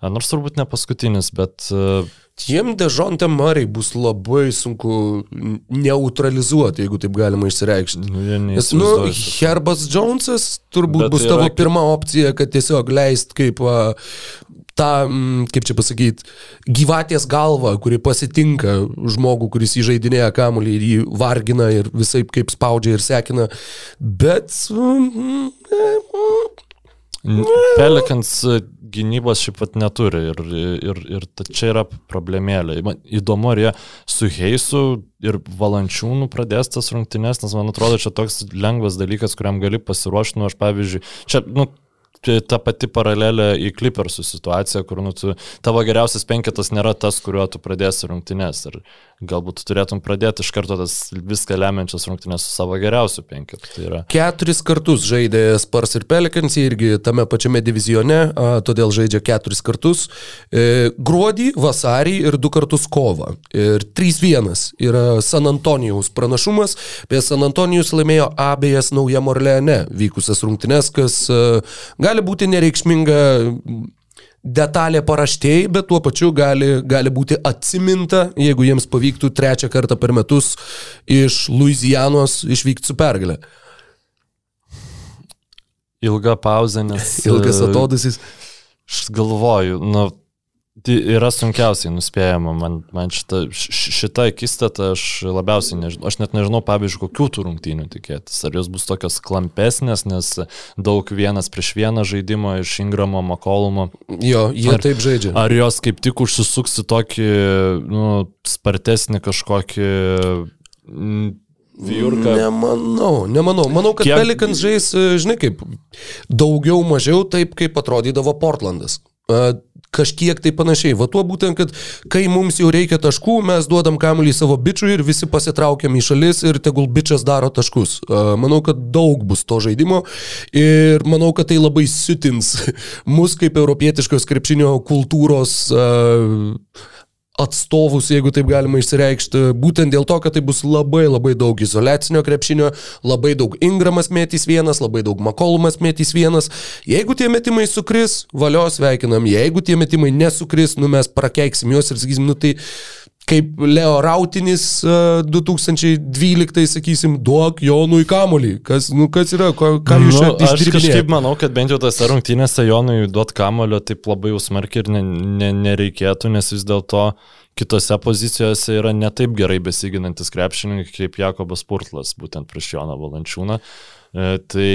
Nors turbūt ne paskutinis, bet Tiem dežontėm Mariai bus labai sunku neutralizuoti, jeigu taip galima išsireikšti. Nu, Nes, nu, Herbas Jonesas turbūt Bet bus tavo yra... pirma opcija, kad tiesiog leist kaip a, tą, kaip čia pasakyti, gyvatės galvą, kuri pasitinka žmogų, kuris įžeidinėja kamuolį ir jį vargina ir visai kaip spaudžia ir sekina. Bet... Mm, Pelikans gynybos šiaip pat neturi ir, ir, ir čia yra problemėlė. Man įdomu, ar jie su Heisu ir Valančiūnu pradės tas rungtynes, nes man atrodo, čia toks lengvas dalykas, kuriam gali pasiruošti, nu aš pavyzdžiui, čia, nu, ta pati paralelė į Clippersų situaciją, kur nu, tu, tavo geriausias penketas nėra tas, kuriuo tu pradėsi rungtynės. Ir galbūt turėtum pradėti iš karto tas viską lemiančias rungtynės su savo geriausiu penketu. Tai yra... Keturis kartus žaidė Spars ir Pelikans, irgi tame pačiame divizione, todėl žaidžia keturis kartus. E, gruodį, vasarį ir du kartus kovą. Ir 3-1 yra San Antonijaus pranašumas. Apie San Antonijus laimėjo abejas Naujam Orleane vykusias rungtynės, kas a, gali būti nereikšminga detalė paraštėjai, bet tuo pačiu gali, gali būti atsiminta, jeigu jiems pavyktų trečią kartą per metus iš Louisianos išvykti su pergalė. Ilga pauzė, nes. Ilgas atodusis. Aš galvoju, nu, yra sunkiausiai nuspėjama, man, man šita, šita akistata aš labiausiai nežinau, aš net nežinau, pavyzdžiui, kokių tų rungtynių tikėtis. Ar jos bus tokios klampesnės, nes daug vienas prieš vieną žaidimo iš Ingramo, Makolumo. Jo, jie ar, taip žaidžia. Ar jos kaip tik užsisuks į tokį, nu, spartesnį kažkokį... Mm, Vyrka. Nemanau, nemanau. Manau, kad Kiek... Pelikans žais, žinai, kaip daugiau mažiau taip, kaip atrodydavo Portlandas kažkiek tai panašiai. Va tuo būtent, kad kai mums jau reikia taškų, mes duodam kamuolį savo bičiui ir visi pasitraukiam į šalis ir tegul bičias daro taškus. Manau, kad daug bus to žaidimo ir manau, kad tai labai sutins <laughs> mus kaip europietiškos krepšinio kultūros uh, atstovus, jeigu taip galima išsireikšti, būtent dėl to, kad tai bus labai labai daug izolacinio krepšinio, labai daug Ingramas mėtys vienas, labai daug Makolumas mėtys vienas. Jeigu tie metimai sukris, valios veikinam, jeigu tie metimai nesukris, nu mes prakeiksim juos ir sakysim, nu tai kaip Leo Rautinis uh, 2012, sakysim, duok Jonui kamolį. Kas, nu, kas yra, ką, ką jūs nu, čia Aš kažkaip manau, kad bent jau tose rungtynėse Jonui duot kamolio taip labai jau smarkiai ir ne, ne, nereikėtų, nes vis dėlto kitose pozicijose yra netaip gerai besiginantis krepšininkai kaip Jakobas Purtlas, būtent prieš Joną Valančiūną. E, tai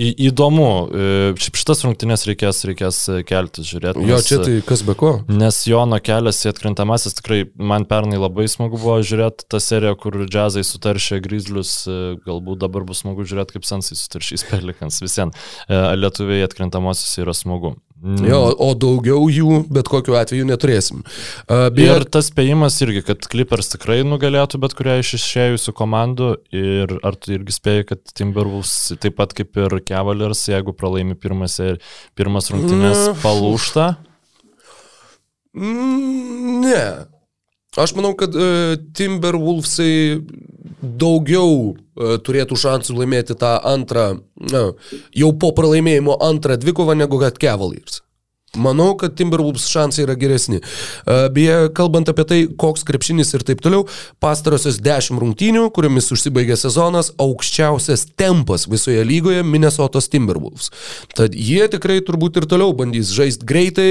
Į, įdomu, e, šitas rungtynės reikės, reikės kelti, žiūrėti. Jo, čia tai kas be ko. Nes Jono kelias į atkrintamasis tikrai man pernai labai smagu buvo žiūrėti tą seriją, kur džiazai sutaršė grizlius, e, galbūt dabar bus smagu žiūrėti, kaip sensai sutaršys pelikans. Visien e, lietuviai atkrintamosios yra smagu. Mm. Jo, o daugiau jų bet kokiu atveju neturėsim. Uh, bet... Ir tas spėjimas irgi, kad Clippers tikrai nugalėtų bet kurią iš išėjusių komandų ir ar tu irgi spėjai, kad Timberwolves taip pat kaip ir Cavaliers, jeigu pralaimi pirmas, pirmas rungtynės, mm. palūšta? Mm, ne. Aš manau, kad uh, Timberwolvesai daugiau uh, turėtų šansų laimėti tą antrą, na, jau po pralaimėjimo antrą dvikovą negu kad Cavaliers. Manau, kad Timberwolves šansai yra geresni. Beje, kalbant apie tai, koks krepšinis ir taip toliau, pastarosios 10 rungtynių, kuriomis užsibaigė sezonas, aukščiausias tempas visoje lygoje Minnesotos Timberwolves. Tad jie tikrai turbūt ir toliau bandys žaisti greitai,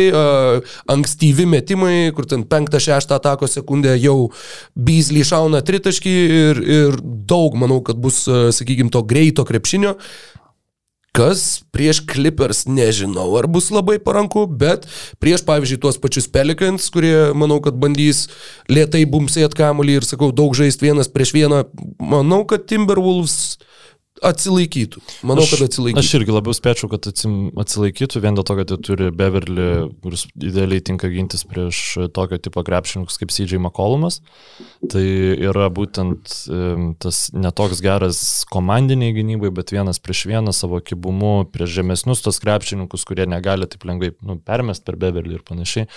ankstyvi metimai, kur ten 5-6 atako sekundę jau Beasley šauna tritaškį ir, ir daug, manau, kad bus, sakykime, to greito krepšinio. Kas prieš Clippers nežinau, ar bus labai paranku, bet prieš, pavyzdžiui, tuos pačius Pelicans, kurie, manau, kad bandys lietai bumsėti kamuolį ir, sakau, daug žaisti vienas prieš vieną, manau, kad Timberwolves atsilaikytų. Manau, aš, kad atsilaikytų. Aš irgi labiau spėčiau, kad atsilaikytų vien dėl to, kad jie turi Beverly, kuris idealiai tinka gintis prieš tokio tipo krepšininkus kaip CJ McCollumas. Tai yra būtent tas netoks geras komandiniai gynybai, bet vienas prieš vieną savo kibumu prieš žemesnius tos krepšininkus, kurie negali taip lengvai nu, permest per Beverly ir panašiai.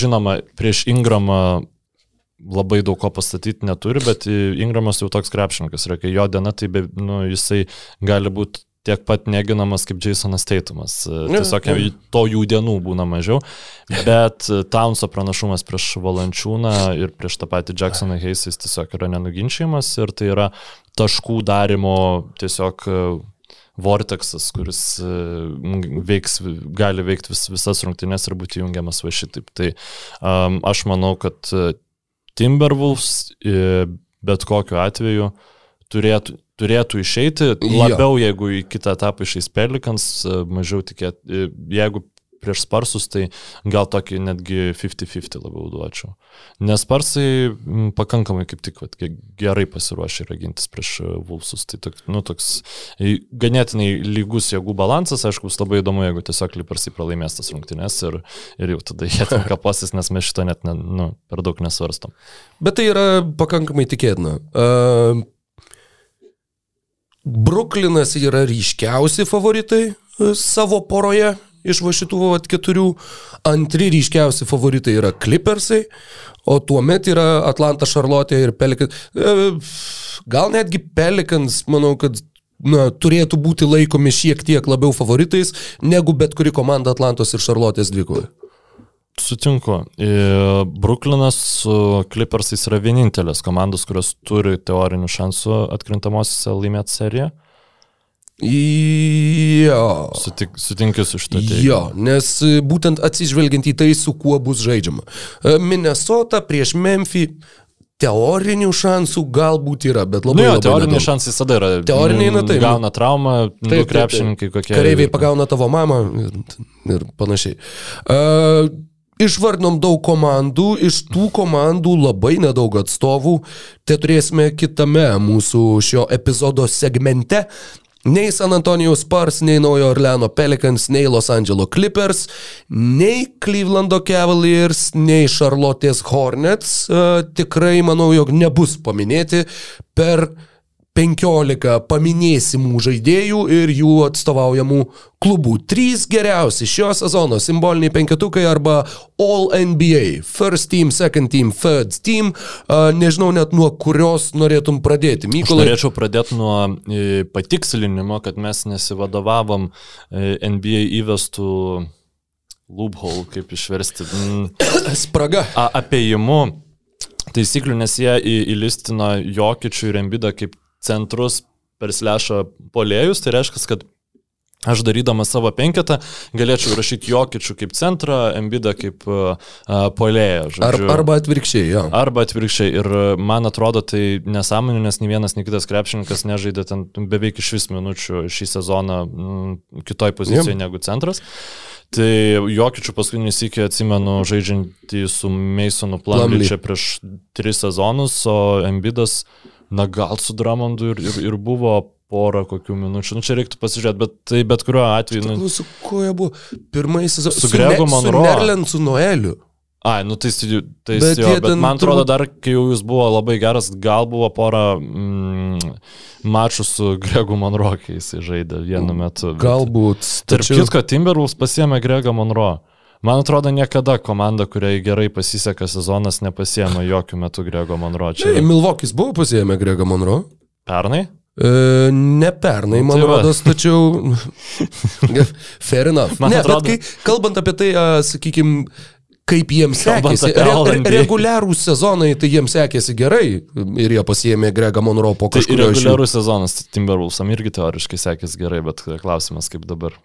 Žinoma, prieš Ingramą labai daug ko pastatyti neturi, bet Ingramas jau toks krepšininkas yra, kai jo diena, tai be, nu, jisai gali būti tiek pat neginamas kaip Jasonas Teitumas. Tiesiog ja. to jų dienų būna mažiau. Bet Townso pranašumas prieš Valančiūną ir prieš tą patį Jacksoną Heisais tiesiog yra nenuginčiamas ir tai yra taškų darimo tiesiog vorteksas, kuris veiks, gali veikti vis, visas rungtynes ir būti jungiamas va šitaip. Tai um, aš manau, kad Timberwolves bet kokiu atveju turėtų, turėtų išeiti labiau, jo. jeigu į kitą etapą išeis Pelikans, mažiau tikėt, jeigu prieš Sparsus, tai gal tokį netgi 50-50 labiau duočiau. Nes Sparsai pakankamai kaip tik vat, gerai pasiruošę yra gintis prieš Vulsus. Tai tok, nu, toks ganėtinai lygus jėgų balansas, aišku, bus labai įdomu, jeigu tiesiog Clippersai pralaimės tas rungtynes ir, ir jau tada jie ten kaposis, nes mes šito net ne, nu, per daug nesvarstom. Bet tai yra pakankamai tikėtina. Uh, Bruklinas yra ryškiausi favoritai e, savo poroje iš va šitų vat, keturių. Antri ryškiausi favoritai yra Clippersai, o tuomet yra Atlanta, Charlotte ir Pelicans. E, gal netgi Pelicans, manau, kad na, turėtų būti laikomi šiek tiek labiau favoritais negu bet kuri komanda Atlantos ir Charlotte's dvikoje. Sutinku. Bruklinas su Clippersais yra vienintelės komandos, kurios turi teorinių šansų atkrintamosiose laimėti seriją. Jo. Sutik, sutinkiu su šitą. Jo, nes būtent atsižvelgiant į tai, su kuo bus žaidžiama. Minnesota prieš Memphį teorinių šansų galbūt yra, bet labai... Nu, jo, labai teoriniai šansai visada yra. Teoriniai, na tai. Gauna traumą, taip, krepšininkai kokie. Kareiviai pagauna tavo mamą ir, ir panašiai. Uh, Išvardinom daug komandų, iš tų komandų labai nedaug atstovų, tai turėsime kitame mūsų šio epizodo segmente. Nei San Antonijaus Spurs, nei Naujo Orleano Pelicans, nei Los Angeles Clippers, nei Clevelando Cavaliers, nei Charlotte's Hornets uh, tikrai manau, jog nebus paminėti per uh, 15 paminėsimų žaidėjų ir jų atstovaujamų klubų. Trys geriausi šio sezono simboliniai penketukai arba All NBA. First team, second team, third team. Nežinau net nuo kurios norėtum pradėti. Mykolai. Aš norėčiau pradėti nuo e, patikslinimo, kad mes nesivadovavom e, NBA įvestų loophole, kaip išversti. <coughs> Spraga. A, apėjimu taisyklių, nes jie įlistino Jokičių ir Embidą kaip centrus per slešą polėjus, tai reiškia, kad Aš darydamas savo penketą galėčiau rašyti Jokičių kaip centrą, Embidą kaip uh, polėją. Ar, arba atvirkščiai, jo. Arba atvirkščiai. Ir man atrodo, tai nesąmonė, nes nei vienas, nei kitas krepšininkas nežaidė ten beveik iš vis minučių šį sezoną m, kitoj pozicijoje Jum. negu centras. Tai Jokičių paskutinį sykį atsimenu žaidžiantį su Masonu Plumlee čia prieš tris sezonus, o Embidas na gal su Dramondu ir, ir, ir buvo porą kokių minučių. Nu, čia reiktų pasižiūrėti, bet tai bet kuriuo atveju. Nu, su kuo jie buvo? Pirmaisiais su, su Gregu Monroe. Su Nerlen, su Noeliu. Ai, nu tai, tai bet, jo, bet man atrodo dar, kai jau jūs buvo labai geras, gal buvo pora mm, mačų su Gregu Monroe, kai jis žaidė vienu metu. Galbūt. Tarp tačiau... kitko, Timberwolves pasiemė Gregą Monroe. Man atrodo, niekada komanda, kuriai gerai pasiseka sezonas, nepasiema jokių metų Grego Monro. Čia... Ne, Milvokis buvo pasiemę Grego Monro. Pernai? E, ne pernai, man tai rodos, tačiau... <laughs> Fair enough. Man ne, atrodo... bet kai, kalbant apie tai, sakykime, kaip jiems sekėsi. Re, re, reguliarūs sezonai, tai jiems sekėsi gerai ir jie pasiemė Gregą Monro po tai kažkurio. Tai reguliarūs sezonas, Timberwolvesam irgi teoriškai sekėsi gerai, bet klausimas kaip dabar.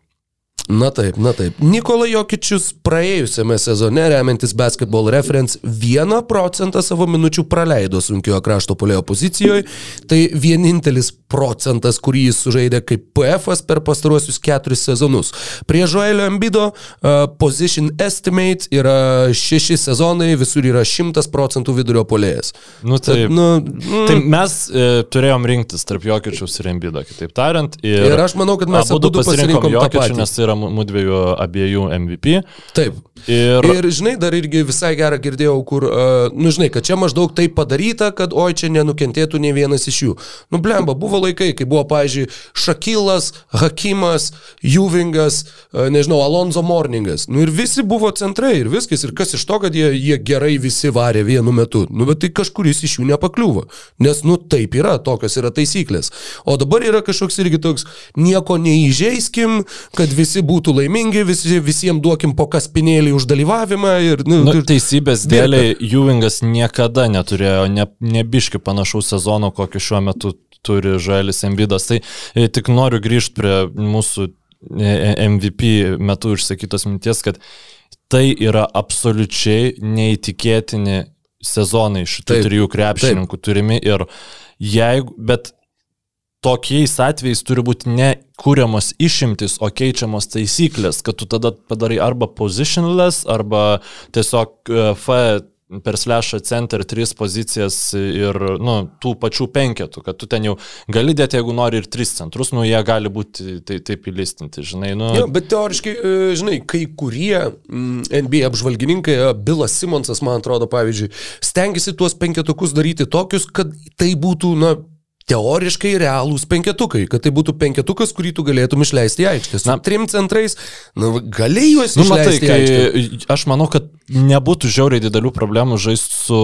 Na taip, na taip. Nikola Jokičius praėjusiame sezone, remiantis Basketball Reference, 1 procentą savo minučių praleido sunkiojo krašto polėjo pozicijoje. Tai vienintelis procentas, kurį jis sužaidė kaip PF per pastaruosius keturis sezonus. Prie Joelio Embido uh, position estimate yra šeši sezonai, visur yra 100 procentų vidurio polėjas. Nu, taip, Tad, nu, mm. tai mes e, turėjom rinktis tarp Jokičiaus ir Embido, kitaip tariant. Ir, ir aš manau, kad mes abu pasirinkom Jokičių, nes tai yra mūdviejų abiejų MVP. Taip. Ir... ir žinai, dar irgi visai gerą girdėjau, kur, uh, nu žinai, kad čia maždaug taip padaryta, kad oi čia nenukentėtų ne vienas iš jų. Nu blemba, buvo laikai, kai buvo, pavyzdžiui, Šakilas, Hakimas, Juvingas, uh, nežinau, Alonso Morningas. Nu ir visi buvo centrai ir viskas. Ir kas iš to, kad jie, jie gerai visi varė vienu metu. Nu bet tai kažkuris iš jų nepakliuvo. Nes, nu taip yra, tokios yra taisyklės. O dabar yra kažkoks irgi toks, nieko neįžeiskim, kad visi būtų laimingi, visi, visiems duokim po kaspinėlį už dalyvavimą. Ir, nu, nu, teisybės dėliai Juvingas niekada neturėjo ne, nebiški panašaus sezono, kokį šiuo metu turi Žaelis Embidas. Tai e, tik noriu grįžti prie mūsų e, e, MVP metu išsakytos minties, kad tai yra absoliučiai neįtikėtini sezonai šitų taip, trijų krepšininkų taip. turimi ir jeigu, bet tokiais atvejais turi būti ne kūriamos išimtis, o keičiamos taisyklės, kad tu tada padarai arba positionless, arba tiesiog e, F per slešą center tris pozicijas ir, nu, tų pačių penketų, kad tu ten jau gali dėti, jeigu nori ir tris centrus, nu, jie gali būti tai, taip įlistinti, žinai, nu. Jo, bet teoriškai, e, žinai, kai kurie mm, NBA apžvalgininkai, e, Bilas Simonsas, man atrodo, pavyzdžiui, stengiasi tuos penketukus daryti tokius, kad tai būtų, na, teoriškai realūs penketukai, kad tai būtų penketukas, kurį tu galėtum išleisti į aikštę. Na, trim centrais, na, galėjai juos nu, išleisti. Matai, kai, aš manau, kad nebūtų žiauriai didelių problemų žaisti su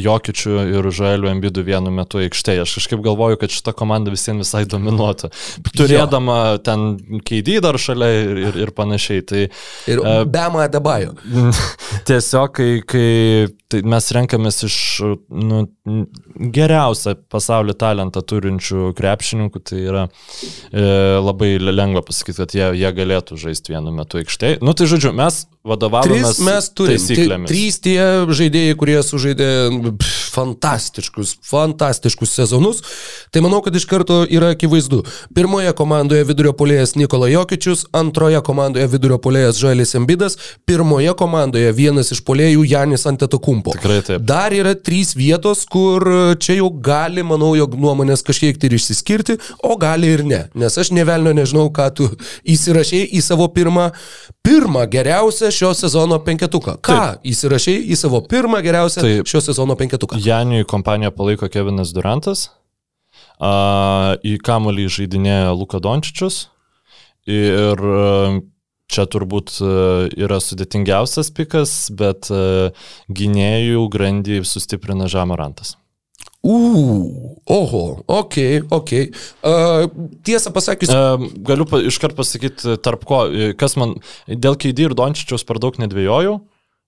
Jokičiu ir Žaeliu Embidu vienu metu aikštėje. Aš kažkaip galvoju, kad šita komanda visiems visai dominuotų. Turėdama jo. ten keidį dar šalia ir, ir, ir panašiai. Tai, ir uh, Bema Debajo. <laughs> Tiesiog, kai, kai tai mes renkamės iš nu, geriausią pasaulio talentą turinčių krepšininkų, tai yra e, labai lengva pasakyti, kad jie, jie galėtų žaisti vienu metu aikštėje. Nu tai žodžiu, mes vadovavomės mes turime. Trys tie žaidėjai, kurie sužaidė fantastiškus, fantastiškus sezonus, tai manau, kad iš karto yra akivaizdu. Pirmoje komandoje vidurio polėjas Nikola Jokičius, antroje komandoje vidurio polėjas Žaelis Embidas, pirmoje komandoje vienas iš polėjų Janis Antetokumpo. Tikrai taip. Dar yra trys vietos, kur čia jau gali, manau, jog nuomonės kažkiek tai ir išsiskirti, o gali ir ne. Nes aš nevelnio nežinau, ką tu įsirašėjai į savo pirmą, pirmą geriausią šio sezono penketuką. Ką Taip. įsirašai į savo pirmą geriausią Taip. šio sezono penketuką? Janiui kompaniją palaiko Kevinas Durantas, a, į kamolį žaidinėja Luka Dončičius ir čia turbūt yra sudėtingiausias pikas, bet gynėjų grandį sustiprina Žamarantas. Uu, oho, ok, ok. Uh, tiesą pasakius. Uh, galiu pa, iškart pasakyti, tarp ko, kas man, dėl Keidį ir Dončičiaus per daug nedvėjojau.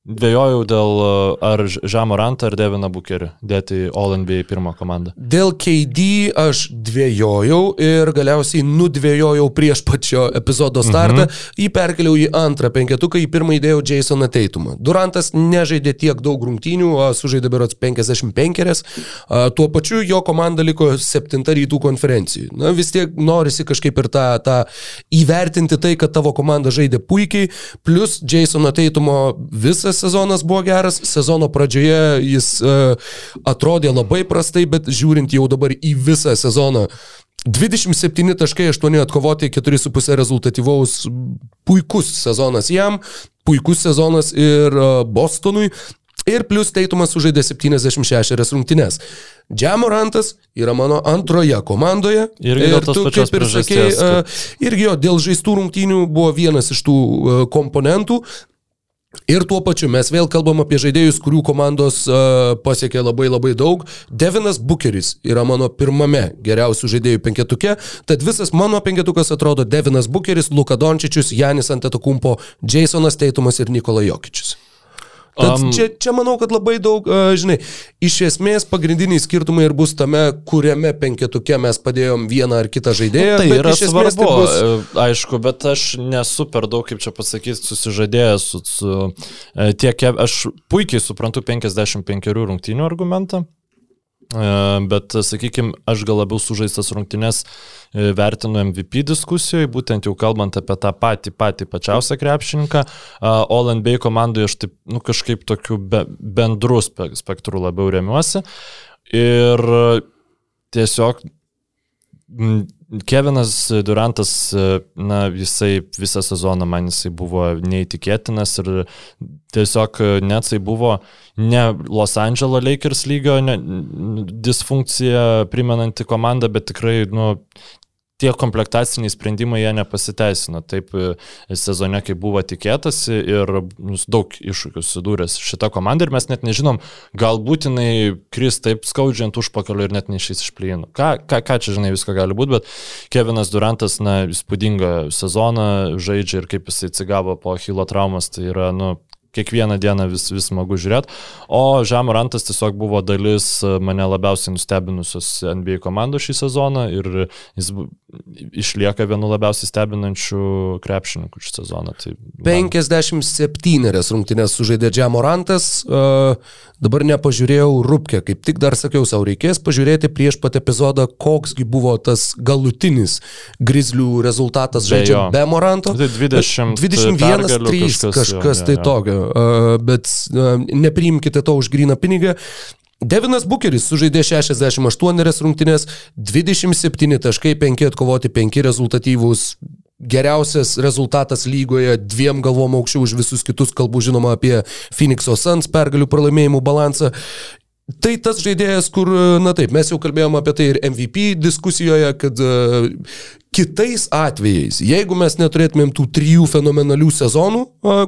Dvėjojau dėl ar Žamorantą ar Deviną Bukerį dėti All NBA pirmą komandą. Dėl KD aš dvėjojau ir galiausiai nudvėjojau prieš pačio epizodo startą. Mhm. Jį perkeliau į antrą penketuką, į pirmą įdėjau Jasoną Teitumą. Durantas nežaidė tiek daug rungtynių, sužaidė berots 55, tuo pačiu jo komanda liko 7 rytų konferencijų. Na vis tiek norisi kažkaip ir tą, tą įvertinti tai, kad tavo komanda žaidė puikiai, plus Jasono Teitumo visas praeitas sezonas buvo geras, sezono pradžioje jis uh, atrodė labai prastai, bet žiūrint jau dabar į visą sezoną, 27.8 atkovoti, 4,5 rezultatyvaus, puikus sezonas jam, puikus sezonas ir uh, Bostonui. Ir plus Teitumas sužaidė 76 rungtynes. Džiamorantas yra mano antroje komandoje. Irgi ir tu, kaip ir sakei, kad... uh, irgi jo, dėl žaistų rungtynių buvo vienas iš tų komponentų. Ir tuo pačiu mes vėl kalbam apie žaidėjus, kurių komandos uh, pasiekė labai labai daug. Devinas Bucheris yra mano pirmame geriausių žaidėjų penketuke, tad visas mano penketukas atrodo Devinas Bucheris, Luka Dončičius, Janis Antetokumpo, Jasonas Teitumas ir Nikola Jokičius. Tad um, čia, čia manau, kad labai daug, uh, žinai, iš esmės pagrindiniai skirtumai ir bus tame, kuriame penketuke mes padėjom vieną ar kitą žaidėją. Nu, tai yra svarbu, tai bus... E, aišku, bet aš nesu per daug, kaip čia pasakyti, susižadėjęs su, su e, tiek, aš puikiai suprantu 55 rungtynių argumentą. Bet, sakykime, aš gal labiau sužaistas rungtynės vertinu MVP diskusijoje, būtent jau kalbant apie tą patį, patį pačiausią krepšininką. All NBA komandoje aš taip, nu, kažkaip tokiu be, bendru spektru labiau remiuosi. Ir tiesiog Kevinas Durantas, na, jisai visą sezoną man jisai buvo neįtikėtinas ir tiesiog net jisai buvo ne Los Angeles Lakers lygio ne, disfunkcija primenanti komanda, bet tikrai, nu, tie komplektaciniai sprendimai jie nepasiteisino taip e, sezone, kaip buvo tikėtasi ir daug iššūkių sudūręs šitą komandą ir mes net nežinom, galbūt jinai kris taip skaudžiant užpakalio ir net neišys iš plynų. Ką, ką, ką čia žinai, visko gali būti, bet Kevinas Durantas, na, įspūdingą sezoną žaidžia ir kaip jisai atsigavo po Hilo traumas, tai yra, nu, kiekvieną dieną vis, vis smagu žiūrėti. O Žamorantas tiesiog buvo dalis mane labiausiai nustebinusios NBA komandų šį sezoną ir jis išlieka vienu labiausiai stebinančių krepšininkų šį sezoną. Tai man... 57 rungtynės sužaidė Džiamorantas, uh, dabar nepažiūrėjau Rupkę, kaip tik dar sakiau savo, reikės pažiūrėti prieš pat epizodą, koksgi buvo tas galutinis grizlių rezultatas žaidžiant be Moranto. Tai 20, 21, 3, kažkas, kažkas jo, tai jo, jo. tokio, uh, bet nepriimkite to už gryną pinigą. Devinas Bukeris sužaidė 68 rungtynės, 27 taškai, 5 atkovoti, 5 rezultatyvūs, geriausias rezultatas lygoje, dviem galvom aukščiau už visus kitus, kalbu žinoma apie Phoenix'o Suns pergalių pralaimėjimų balansą. Tai tas žaidėjas, kur, na taip, mes jau kalbėjome apie tai ir MVP diskusijoje, kad kitais atvejais, jeigu mes neturėtumėm tų trijų fenomenalių sezonų,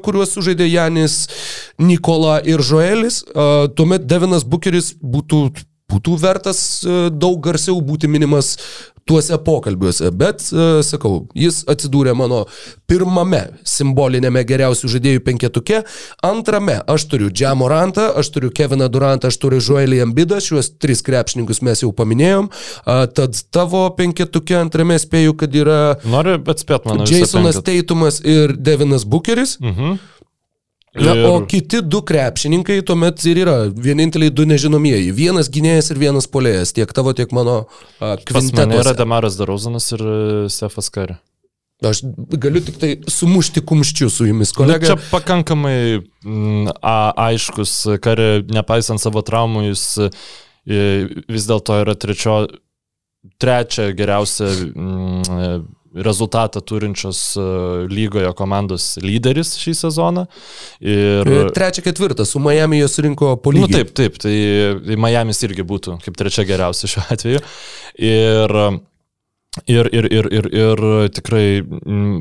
kuriuos sužaidė Janis, Nikola ir Joelis, tuomet Devinas Bukeris būtų būtų vertas daug garsiau būti minimas tuose pokalbiuose, bet, uh, sakau, jis atsidūrė mano pirmame simbolinėme geriausių žaidėjų penketuke, antrame aš turiu Džamorantą, aš turiu Keviną Durantą, aš turiu Joelį Ambidą, šiuos tris krepšininkus mes jau paminėjom, tad tavo penketuke antrame spėju, kad yra... Noriu atspėti mano. Jasonas Teitumas ir Devinas Bucheris. Mhm. Na, ir... O kiti du krepšininkai tuomet ir yra vieninteliai du nežinomieji. Vienas gynėjas ir vienas polėjas, tiek tavo, tiek mano kvintetas. Yra Damaras Darozanas ir e, Stefas Kari. Aš galiu tik tai sumušti kumščius su jumis, kolega. Na, čia pakankamai mm, a, aiškus, kari nepaisant savo traumų, jis e, vis dėlto yra trečio, trečia geriausia mm, rezultatą turinčios e, lygoje komandos lyderis šį sezoną. Ir... E, trečia, ketvirta, su Miami jos rinko po lygį. Nu, taip, taip, tai, tai Miami's irgi būtų kaip trečia geriausia šiuo atveju. Ir Ir, ir, ir, ir, ir tikrai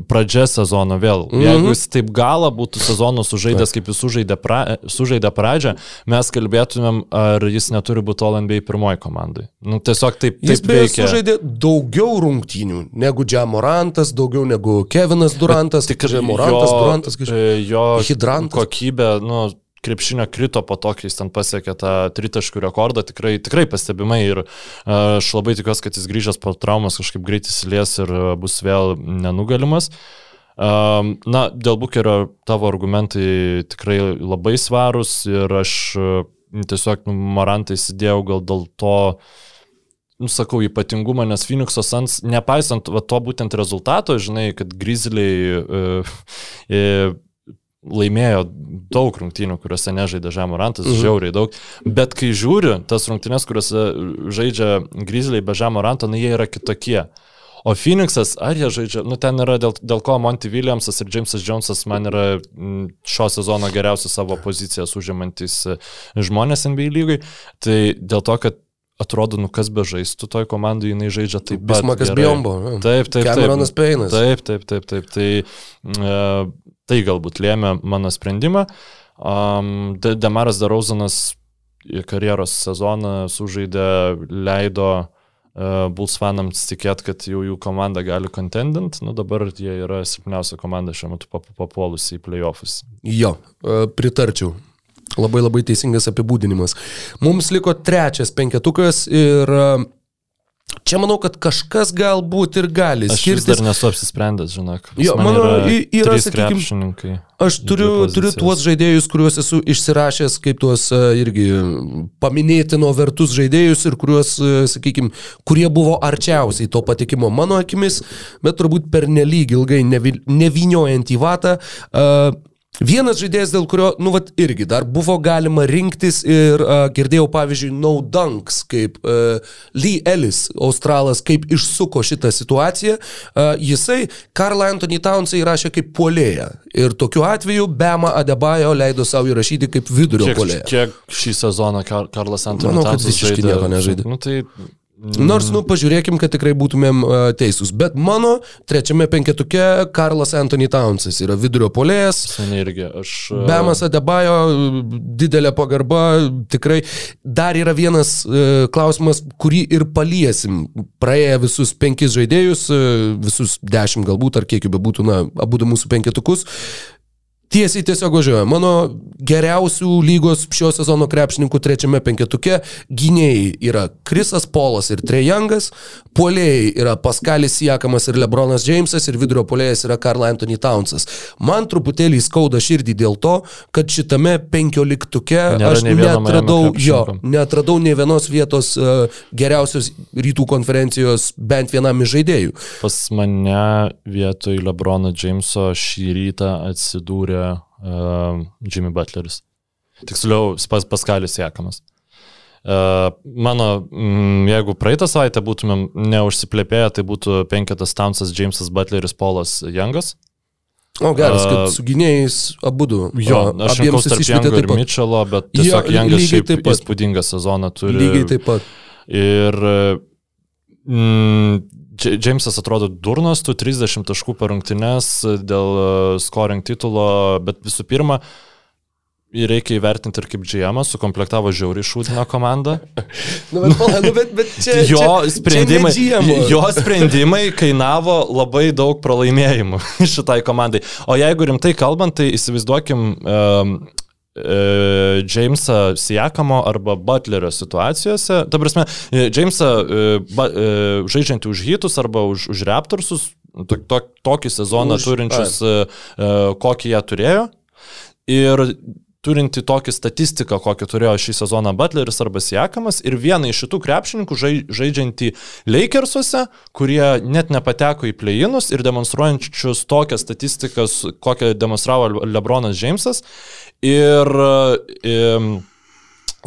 pradžia sezono vėl. Mm -hmm. Jeigu jis taip galą būtų sezono sužaidęs, kaip jis sužaidė, pra, sužaidė pradžią, mes kalbėtumėm, ar jis neturi būti OLNB pirmoji komandai. Nu, tiesiog taip, taip jis veikia. Jis sužaidė daugiau rungtynių negu Džamorantas, daugiau negu Kevinas Durantas. Tik Morantas, Durantas, kažkaip. Jo Hidrantas. kokybė, nu, krepšinio krito po to, kai jis ten pasiekė tą tritaškų rekordą, tikrai, tikrai pastebimai ir aš labai tikiuosi, kad jis grįžęs po traumos kažkaip greitai įsilies ir bus vėl nenugalimas. Na, dėl Bukerio tavo argumentai tikrai labai svarūs ir aš tiesiog nu, Marantą įsidėjau gal dėl to, nusakau, ypatingumą, nes Phoenix'o Sans, nepaisant va, to būtent rezultato, žinai, kad Grizzliai uh, uh, laimėjo daug rungtynių, kuriuose nežaidė Žemorantas, mhm. žiauriai daug, bet kai žiūriu tas rungtynės, kuriuose žaidžia Grizzliai be Žemoranto, na jie yra kitokie. O Phoenixas, ar jie žaidžia, nu ten yra dėl, dėl ko Monty Williamsas ir Jamesas Jonesas man yra šio sezono geriausias savo pozicijas užimantis e, žmonės NBA lygai, tai dėl to, kad atrodo, nu kas be žaistų toj komandai, jinai žaidžia taip pat. Bismakas Biombo. Taip, taip, taip. Cameronas Peinas. Taip, taip, taip, taip. Tai uh, Tai galbūt lėmė mano sprendimą. Um, Demaras Darauzanas karjeros sezoną sužaidė, leido uh, Bulls fanams tikėti, kad jau jų komanda gali kontendint, nu dabar jie yra silpniausia komanda šiuo metu papuolusi į playoffus. Jo, uh, pritarčiau. Labai labai teisingas apibūdinimas. Mums liko trečias penketukas ir uh, Čia manau, kad kažkas galbūt ir gali skirtis. Aš dar nesu apsisprendęs, žinok. Jo, mano yra, yra sakykime, aš turiu, turiu tuos žaidėjus, kuriuos esu išsirašęs kaip tuos irgi paminėtino vertus žaidėjus ir kuriuos, sakykime, kurie buvo arčiausiai to patikimo mano akimis, bet turbūt per nelyg ilgai nevyniojant į vatą. Uh, Vienas žaidėjas, dėl kurio, nu, vat, irgi dar buvo galima rinktis ir uh, girdėjau, pavyzdžiui, No Dunks, kaip uh, Lee Ellis, australas, kaip išsuko šitą situaciją. Uh, jisai Karl Anthony Townsą įrašė kaip puolėją. Ir tokiu atveju Bema Adebayo leido savo įrašyti kaip vidurio puolėją. Kiek šį sezoną Kar Karlas Anthony Townsas žaidė? Nieko nežaidė. Nu, tai Nors, nu, pažiūrėkim, kad tikrai būtumėm uh, teisūs. Bet mano trečiame penketuke Karlas Anthony Townsas yra vidurio polėjas. Seniai irgi. Aš. Uh... Bemas Adebayo, didelė pagarba. Tikrai dar yra vienas uh, klausimas, kurį ir paliesim. Praėję visus penkis žaidėjus, visus dešimt galbūt, ar kiek jų bebūtų, na, abu mūsų penketukus. Tiesiai tiesiog važiuoja. Mano geriausių lygos šio sezono krepšininkų trečiame penketuke gynėjai yra Krisas Polas ir Trejangas, puolėjai yra Paskalis Siakamas ir Lebronas Jamesas ir vidurio puolėjas yra Karl Anthony Townsas. Man truputėlį skauda širdį dėl to, kad šitame penkioliktuke Nėra aš netradau, jo, netradau ne vienos vietos uh, geriausios rytų konferencijos bent vienam iš žaidėjų. Pas mane vietoj Lebrono Jameso šį rytą atsidūrė uh, Jimmy Butleris. Tiksliau, pas, Paskalis Jekamas. Uh, mano, mm, jeigu praeitą savaitę būtumėm neužsiplėpėję, tai būtų penketas Townsas, Jamesas Butleris, Paulas Jangas. O geras, kad uh, su gynėjais abu du. Jo, aš rinkau tarp Jango ir Mitchelo, bet tiesiog jo, Jangas šiaip taip pat. įspūdingą sezoną turi. Lygiai taip pat. Ir mm, Džeimsas atrodo durnas, tu 30 taškų per rungtynes dėl e, scoring titulo, bet visų pirma, Ir reikia įvertinti ir kaip GM sukomplektavo žiauriai šūdiną komandą. <laughs> nu, bet, pala, nu, bet, bet čia, jo, čia, sprendimai, čia jo sprendimai kainavo labai daug pralaimėjimų <laughs> šitai komandai. O jeigu rimtai kalbant, tai įsivaizduokim um, e, Jamesą Siakamo arba Butlerio situacijose. Ta prasme, e, Jamesą e, ba, e, žaidžiantį už hitus arba už, už Raptorsus, to, to, tokį sezoną už, turinčius, e, e, kokį jie turėjo. Ir turinti tokį statistiką, kokią turėjo šį sezoną Butleris arba Siekamas ir vieną iš šitų krepšininkų žaidžiantį Lakersuose, kurie net nepateko į play-inus ir demonstruojančius tokią statistiką, kokią demonstravo Lebronas Jamesas. Ir, ir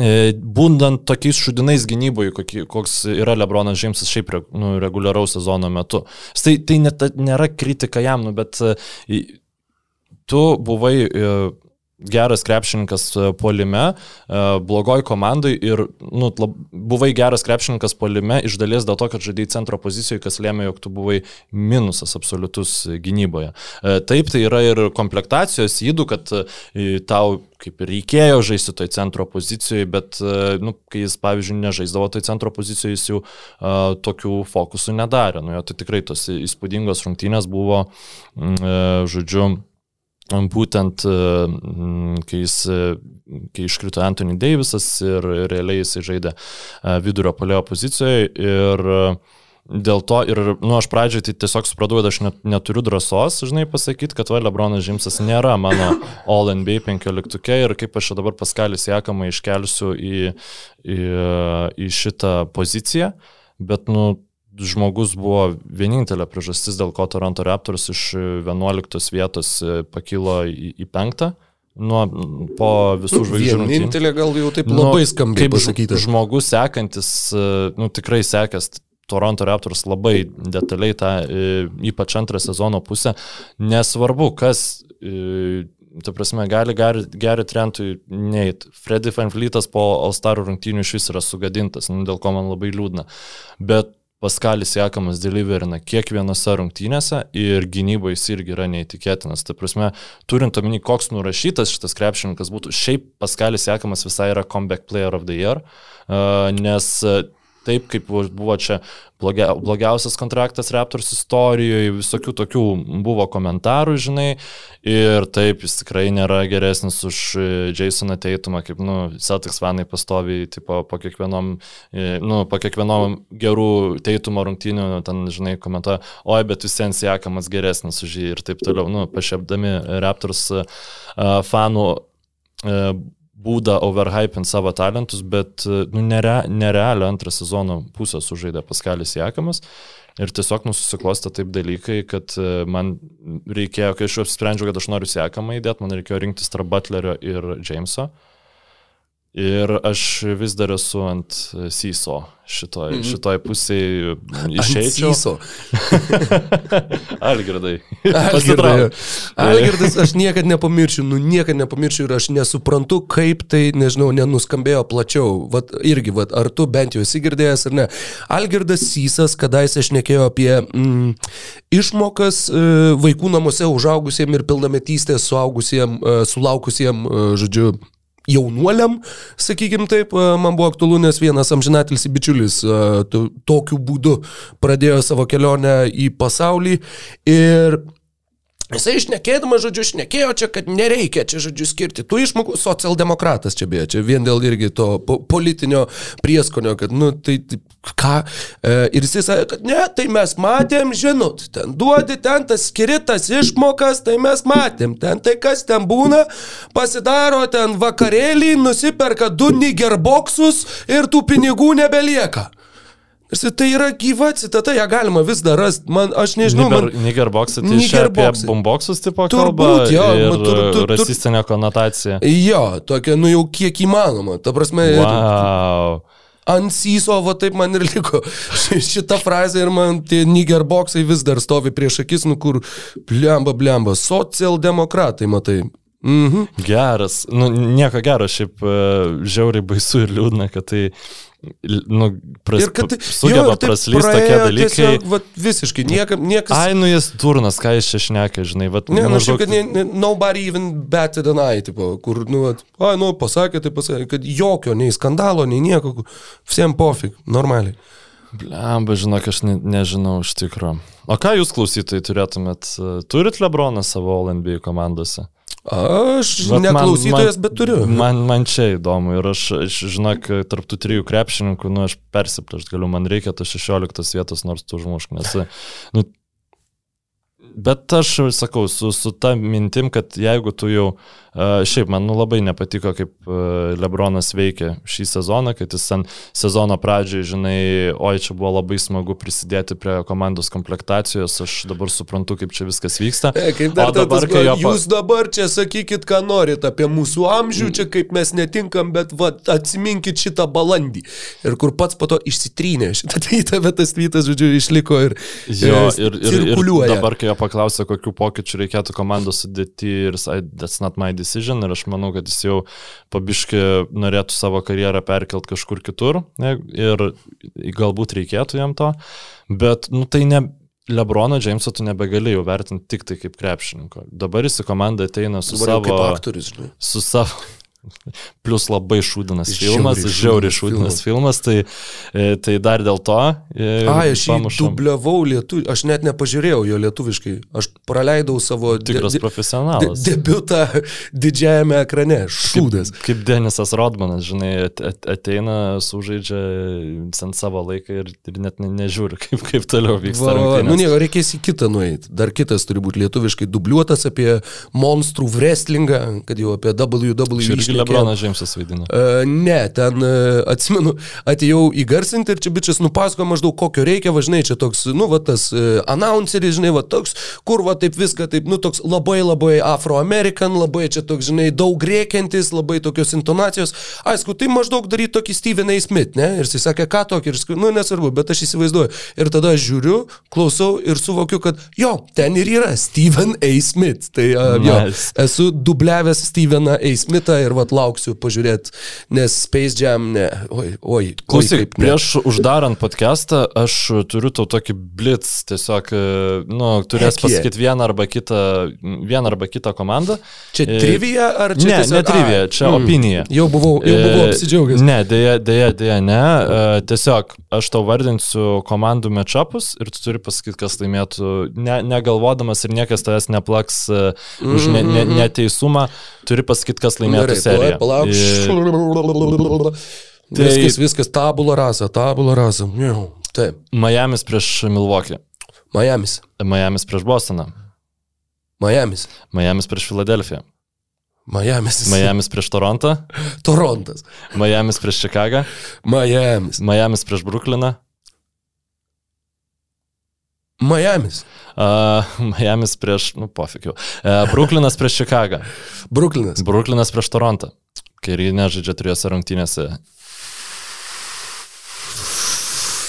e, Būdant tokiais šudinais gynyboje, koks yra Lebronas Džeimsas šiaip nu, reguliaraus sezono metu. Tai, tai net, nėra kritika jam, nu, bet e, tu buvai e, geras krepšininkas e, polime, e, blogoj komandai ir nu, lab, buvai geras krepšininkas polime iš dalies dėl to, kad žaidėjai centro pozicijoje, kas lėmė, jog tu buvai minusas absoliutus gynyboje. E, taip, tai yra ir komplektacijos įdų, kad tau kaip ir reikėjo žaisti toj centro pozicijoje, bet, nu, kai jis, pavyzdžiui, nežaisdavo toj centro pozicijoje, jis jau uh, tokių fokusų nedarė. Nu, jo, tai tikrai tos įspūdingos rungtynės buvo, uh, žodžiu, būtent e, kai, jis, e, kai iškrito Anthony Davisas ir realiai jisai žaidė e, vidurio polėjo pozicijoje ir dėl to ir, nu, aš pradžioje tai tiesiog supratau, kad aš net, neturiu drąsos, žinai, pasakyti, kad va, Lebronas Žimsas nėra mano <laughs> All NBA 15 ir kaip aš dabar paskalis Jakamą iškelsiu į, į, į šitą poziciją, bet, nu, žmogus buvo vienintelė priežastis, dėl ko Toronto Raptors iš 11 vietos e, pakilo į, į 5. Nuo, po visų nu, žvaigždžių. Vienintelė gal jau taip nu, labai skambiai kaip pasakyti. Žmogus sekantis, e, nu tikrai sekęs Toronto Raptors labai detaliai tą, e, ypač antrą sezono pusę, nesvarbu, kas ta prasme, gali geri trentui neit. Freddy Van Fleetas po All-Star rungtynių iš vis yra sugadintas, nu, dėl ko man labai liūdna. Bet Paskalis Jakamas deliverina kiekvienose rungtynėse ir gynyboje jis irgi yra neįtikėtinas. Tai prasme, turint omeny, koks nurašytas šitas krepšininkas būtų, šiaip Paskalis Jakamas visai yra comeback player of the year, nes taip kaip buvo čia blogia, blogiausias kontraktas Raptors istorijoje, visokių tokių buvo komentarų, žinai, ir taip jis tikrai nėra geresnis už e, Jasoną Teitumą, kaip, nu, Celtics fanai pastovi, tipo, po kiekvienom, e, nu, po kiekvienom gerų Teitumo rungtynių, ten, žinai, komentuoja, oi, bet vis vien Siekamas geresnis už jį ir taip toliau, nu, pašiepdami Raptors uh, fanų būdą overhypint savo talentus, bet nu, nere, nerealią antrą sezono pusę sužaidė Paskalis Jakamas. Ir tiesiog nusiklostė taip dalykai, kad e, man reikėjo, kai aš apsprendžiau, kad aš noriu Jakamą įdėti, man reikėjo rinktis tarp Butlerio ir Jameso. Ir aš vis dar esu ant Syso šitoj, mm. šitoj pusėje išeičiau. <laughs> Algirdai. Algirdai. Algirdas, aš niekada nepamiršiu, nu niekada nepamiršiu ir aš nesuprantu, kaip tai, nežinau, nenuskambėjo plačiau. Vat irgi, vat, ar tu bent jau esi girdėjęs ar ne. Algirdas Sysas, kadaise aš nekėjau apie mm, išmokas e, vaikų namuose užaugusiems ir pilnametystės suaugusiems, e, sulaukusiems, e, žodžiu, jaunuoliam, sakykim taip, man buvo aktualu, nes vienas amžinatelis bičiulis tokiu būdu pradėjo savo kelionę į pasaulį ir Jisai išnekėdamas, žodžiu, išnekėjo čia, kad nereikia čia, žodžiu, skirti tų išmokų. Socialdemokratas čia beje, čia vien dėl irgi to po politinio prieskonio, kad, nu, tai, tai ką. E, ir jisai sakė, kad ne, tai mes matėm, žinot, ten duodi, ten tas skiritas išmokas, tai mes matėm, ten tai kas ten būna, pasidaro ten vakarėlį, nusiperka du nigerboksus ir tų pinigų nebelieka. Ir tai yra gyva citata, ją galima vis dar rasti. Man, aš nežinau, man... Nigerboxai, tai čia apie bomboksus tipo kalba Turbūt, jo, ir man tur- tur- tur- rasistinė konotacija. Jo, tokia, nu jau kiek įmanoma. Ta prasme, ir Wow. Ant syso, va taip man ir liko <laughs> ši- šita frazė ir man tie nigerboksai vis dar stovi prieš akis, nu kur blemba, blemba, socialdemokratai, matai. Mhm. Geras, nu nieko gero, šiaip e, žiauriai baisu ir liūdna, kad tai, nu, pras, Ir kad tai- sugeba praslysti tokie dalykai. Tiesiog, va, visiškai, niekam, niekas... Ai, nu jis durnas, ką jis čia šneka, žinai, va, Ne, nu maždaug- kad ne, ne, nobody even better than I, tipo, kur, nu, at, ai, nu, pasakė, tai pasakė, kad jokio, nei skandalo, nei nieko, visiems pofik, normaliai. Blemba, žinok, aš ne, nežinau iš tikrųjų. O ką jūs klausytojai turėtumėt? e, Turit Lebroną savo LNB komandose? Aš man- neklausytojas, man- bet turiu. Man, man čia įdomu ir aš, aš žinok, tarptų trijų krepšininkų, nu, aš persiplėšt galiu, man reikia tos 16 vietos, nors tu užmušk, nes, nu, bet aš sakau, su, su ta mintim, kad jeigu tu jau, uh, šiaip man nu, labai nepatiko, kaip Lebronas veikia šį sezoną, kad jis ten sezono pradžioje, žinai, oi, čia buvo labai smagu prisidėti prie komandos komplektacijos, aš dabar suprantu, kaip čia viskas vyksta. E, kaip dar O dabar, tas, kai jo jūs dabar čia sakykit, ką norit apie mūsų amžių, čia kaip mes netinkam, bet va, atsiminkit šitą balandį. Ir kur pats po to išsitrynė šitą tweetą, bet tas tweetas, žodžiu, išliko ir, Jo, ir, ir, ir cirkuliuoja. dabar, kai jo paklausė, kokiu pokyčiu reikėtų komandos sudėti ir jis, "I- that's not my decision, ir aš manau, kad jis jau pabiški norėtų savo karjerą perkelt kažkur kitur ne, ir galbūt reikėtų jam to, bet, nu, tai ne. Lebrono Jameso tu nebegali jau vertinti tik tai kaip krepšininko. Dabar jis į komandą ateina su Dabar jau kaip savo... aktorius, žinai. su savo. Plus labai šūdinas filmas, žiauriai šūdinas filmas, tai, e, tai dar dėl to. e, Ai, aš jį pamušam. dubliavau lietuviškai, aš net nepažiūrėjau jo lietuviškai, aš praleidau savo de- Tikras de- de- profesionalas. debiutą didžiajame ekrane, šūdas. Kaip, kaip Denisas Rodmanas, žinai, at- at- ateina, sužaidžia ant savo laiką ir, ir net ne, nežiūri, kaip, kaip toliau vyksta. Va, nu nieko, reikės į kitą nueiti. Dar kitas turi būti lietuviškai dubliuotas apie monstrų wrestlingą, kad jau apie WWE. Šnekėjom. Lebronas Džeimsas vaidina. Uh, ne, ten, uh, atsimenu, atėjau įgarsinti ir čia bičias nupasakojo maždaug kokio reikia, važinai, čia toks, nu, va tas uh, announceris, žinai, va toks, kur va taip viską, taip, nu, toks labai labai afroamerikan, labai čia toks, žinai, daug rėkiantis, labai tokios intonacijos. Aišku, tai maždaug daryti tokį Steven A. Smith, ne? Ir jis sakė, ką tokį, ir nu, nesvarbu, bet aš įsivaizduoju. Ir tada žiūriu, klausau ir suvokiu, kad jo, ten ir yra Steven A. Smith. Tai uh, jo, Nice. esu dubliavęs Steveną A. Smithą ir vat lauksiu pažiūrėti, nes Space Jam, ne, oi, oi. Klausyk, prieš uždarant podcastą, aš turiu tau tokį blitz, tiesiog, e, nu, turės Heck yeah. pasakyti vieną arba kitą, vieną arba kitą komandą. Čia E, trivija ar čia Ne, tiesiog- ne trivija, čia mm. opinija. Jau buvau, jau buvau E, apsidžiaugęs. Ne, dėja, dėja, dėja, ne. Tiesiog aš tau vardinsiu komandų matchupus ir tu turi pasakyti, kas laimėtų, ne, negalvodamas ir niekas tavęs neplaks e, už ne, ne, neteisumą, turi pasakyti, kas laimėtų Gerai, seriją. palauk, palauk. Tai- Viskas, viskas, tabula rasa, tabula rasa. Taip, Miamis prieš Milwaukee, Miamis, Miamis prieš Bostoną, Miamis, Miamis prieš Filadelfiją, Miamis, Miamis prieš Torontą, <laughs> Torontas, Miamis prieš Čikagą, Miamis, Miamis prieš Brukliną, Miamis, uh, Miamis prieš, nu, pofikiu, uh, Bruklinas prieš Čikagą, Bruklinas, Bruklinas prieš Torontą, kai ir jie nežaidžia trijose rungtynėse.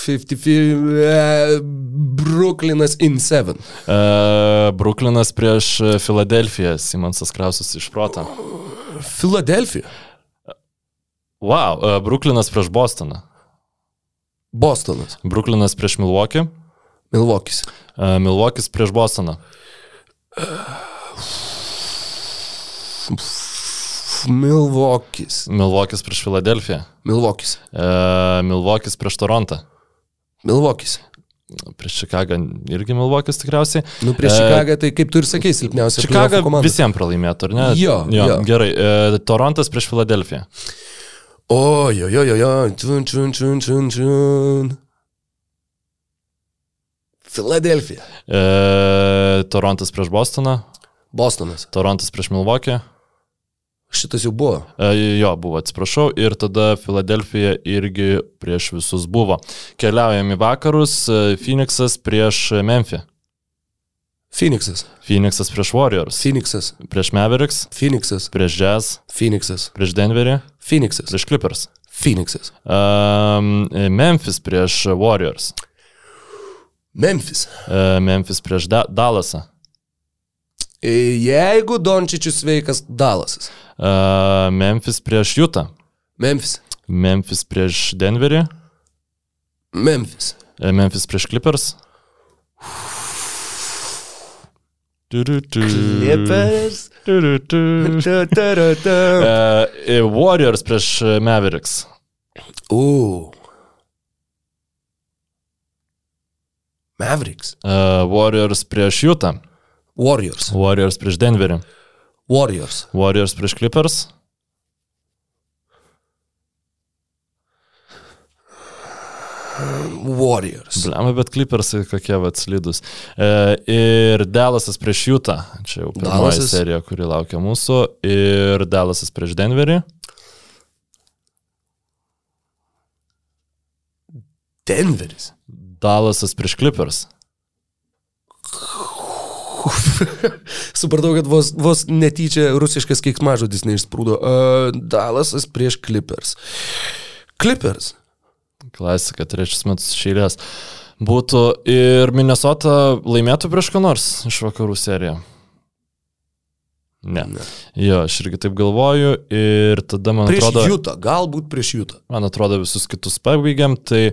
50, e, Bruklinas in 7. Uh, Bruklinas prieš Filadelfiją, Simonsas Krausas iš proto. Filadelfija, Wow, uh, Bruklinas prieš Bostoną, Bostonas, Bruklinas prieš Milwaukee, Milvokis, uh, Milwaukee'is prieš Bostoną. Milvokis, Milvokis prieš Filadelfiją. Milvokis, E, Milvokis prieš Torontą. Milvokis, prieš Čikagą irgi Milvokis tikriausiai. Nu, prieš Čikagą tai kaip tu ir sakei, silpniausia Čikaga visiems pralaimėtų, ar ne? Jo, jo, jo. Gerai, e, Torontas prieš Filadelfiją. O, jo, jo, jo, jo, čun, čun, čun, čun, čun. Filadelfija. E, Torontas prieš Bostoną. Bostonas. Torontas prieš Milvokį. Šitas jau buvo. E, jo, buvo, atsiprašau. Ir tada Filadelfija irgi prieš visus buvo. Keliaujam į vakarus. e, Phoenixas prieš Memphį. Phoenixas. Phoenixas prieš Warriors. Phoenixas. Prieš Mavericks. Phoenixas. Prieš Jazz. Phoenixas. Prieš Denverį. Phoenixas. Prieš Clippers. Phoenixas. Um, Memphis prieš Warriors. Memphis. Uh, Memphis prieš da Dallasą. E, Jeigu Dončičius sveikas, Dalasas. Memphis prieš Utah. Memphis. Memphis prieš Denverį. Memphis. Memphis prieš Clippers. Clippers. Warriors prieš Mavericks. O. Mavericks. Uh, Warriors prieš Utah. Warriors. Warriors prieš Denverį. Warriors. Warriors prieš Clippers. Warriors. Blema, bet Clippersai kokie va slidus. E, ir Dallasas prieš Utah. Čia jau pirmoji Dallasas. serija, kuri laukia mūsų. Ir Dallasas prieš Denverį. Denveris. Dallasas prieš Clippers. <laughs> Supratau, kad vos, vos netyčia rusiškas keiksmažodis neišsprūdo. Uh, Dalasas prieš Clippers. Clippers. Klasika, trečias metus šeilės. Būtų ir Minnesota laimėtų prieš ką nors iš vakarų seriją. Ne. Ne. Jo, aš irgi taip galvoju ir tada man Prieš atrodo... Jutą, galbūt prieš Jutą. Man atrodo visus kitus pabaigiam, tai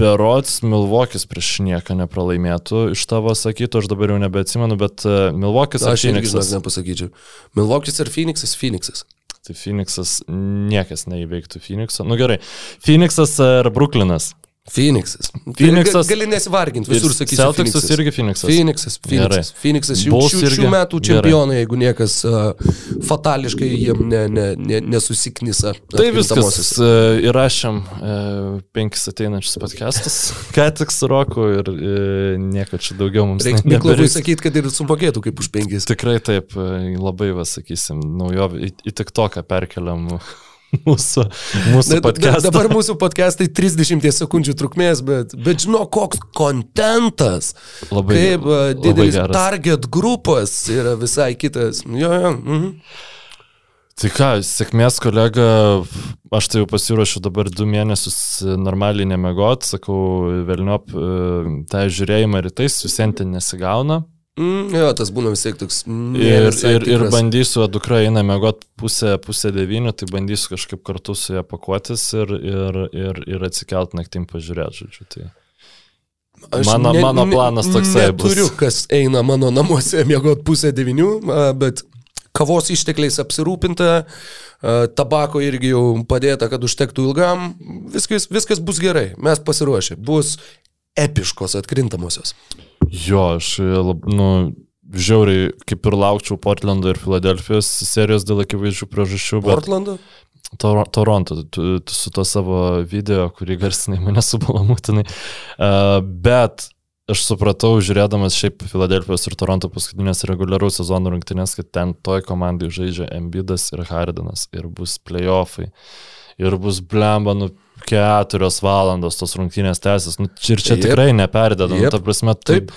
Berots Milvokis prieš nieką nepralaimėtų. Iš tavo sakytų, aš dabar jau nebeatsimenu, bet e, Milvokis ar Aš Phoenixas. nepasakyčiau. Milvokis ar Phoenixas? Phoenixas. Tai Phoenixas niekas neįveiktų Phoenixo. Nu gerai, Phoenixas ar Brooklynas? Phoenixas. Phoenixas- Gali nesivarginti, visur sakysiu. Celticsas Phoenixas. irgi Phoenixas. Phoenixas, Phoenixas. Phoenixas Bulls šių, irgi? šių metų čempionai, jeigu niekas uh, fatališkai jiem ne, ne, ne, nesusiknisa. Tai viskas. e, Įrašėm e, penkis ateinančius podcastus, <laughs> ką tik su Roku ir e, nieko čia daugiau mums Reikia Miklovui nebereiks. sakyti, kad ir sumokėtų kaip už penkis. Tikrai taip, labai, va, sakysim, naujovė, į, į tik toką perkeliam <laughs> mūsų, mūsų podcastą. Dabar mūsų podcastai 30 sekundžių trukmės, bet, bet žinau, koks kontentas. Labai- kaip uh, labai didelis geras. target grupas yra visai kitas. Jo, jo. Mhm. Tai ką, sėkmės kolega, aš tai jau pasiruošiu dabar du mėnesius e, normaliai nemegot, sakau, velniop, e, tą žiūrėjimą rytais visiems ten nesigauna. Mm, jo, tas būna vis tiek toks. mm, ne Ir, ir, ir bandysiu, dukra eina mėgot pusę, pusę devynių, tai bandysiu kažkaip kartu su ją pakuotis ir, ir, ir, ir atsikelt naktim pažiūrėti, žodžiu. Tai. Aš Mano- mano planas toksai bus. Neturiu, kas eina mano namuose <laughs> mėgot pusę devinių, a, bet kavos ištekliais apsirūpinta, tabako irgi jau padėta, kad užtektų ilgam. Viskas, viskas bus gerai, mes pasiruošę. Bus epiškos atkrintamosios. Jo, aš, e, lab, nu, žiauriai kaip ir laukčiau Portlando ir Filadelfijos serijos dėl akivaizdžių priežasčių, Portlando? Tor Toronto, tu, tu su to savo video, kurį garsinai mane subalamutinai. Uh, bet aš supratau, žiūrėdamas šiaip Filadelfijos ir Toronto paskutinės reguliaraus sezono rungtynės, kad ten toj komandai žaidžia Embidas ir Hardinas ir bus playoffai. Ir bus blemba, nu, keturios valandos tos rungtynės tęsis. Nu, ir čia Jep. tikrai neperdeda. Nu, Jep. ta prasme, Taip.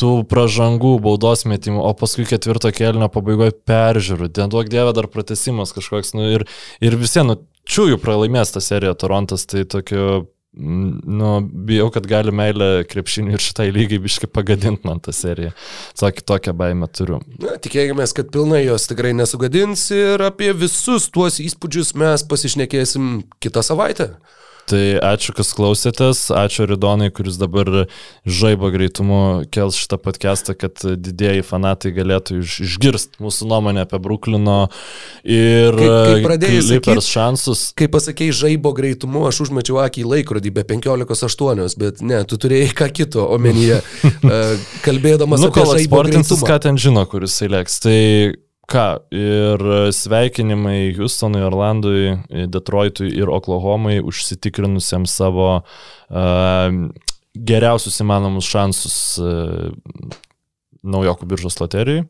tų pražangų, baudos metimų, o paskui ketvirto kelnio pabaigoje peržiūrų. Ten duok dievę dar pratesimas kažkoks. Nu, ir, ir visiems, nu, čiūjų pralaimės tą seriją Torontas, tai tokio, nu, bijau, kad gali meilę krepšiniui ir šitai lygiai biškai pagadinti man tą seriją. Tokį tokią baimę turiu. Na, tikėkime, kad pilnai jos tikrai nesugadins ir apie visus tuos įspūdžius mes pasišnekėsim kitą savaitę. Tai ačiū, kas klausėtės, ačiū Ridonai, kuris dabar žaibo greitumu kels šitą podcastą, kad didėjai fanatai galėtų iš, išgirsti mūsų nuomonę apie Bruklino ir Clippers šansus. Kai pasakėjai žaibo greitumu, aš užmečiau akį į laikrodį be 15.8, bet ne, tu turėjai ką kito omenyje, <laughs> e, kalbėdamas nu, apie žaibo greitumą. Ką ten žino, kuris įlėks. Tai ką, ir sveikinimai Houstonui, Orlandui, Detroitui ir Oklahomai užsitikrinusiems savo uh, geriausius įmanomus šansus uh, naujokų biržos loterijai.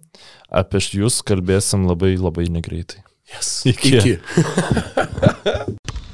Apie jūs kalbėsim labai labai negreitai. Yes. Iki. Iki. <laughs>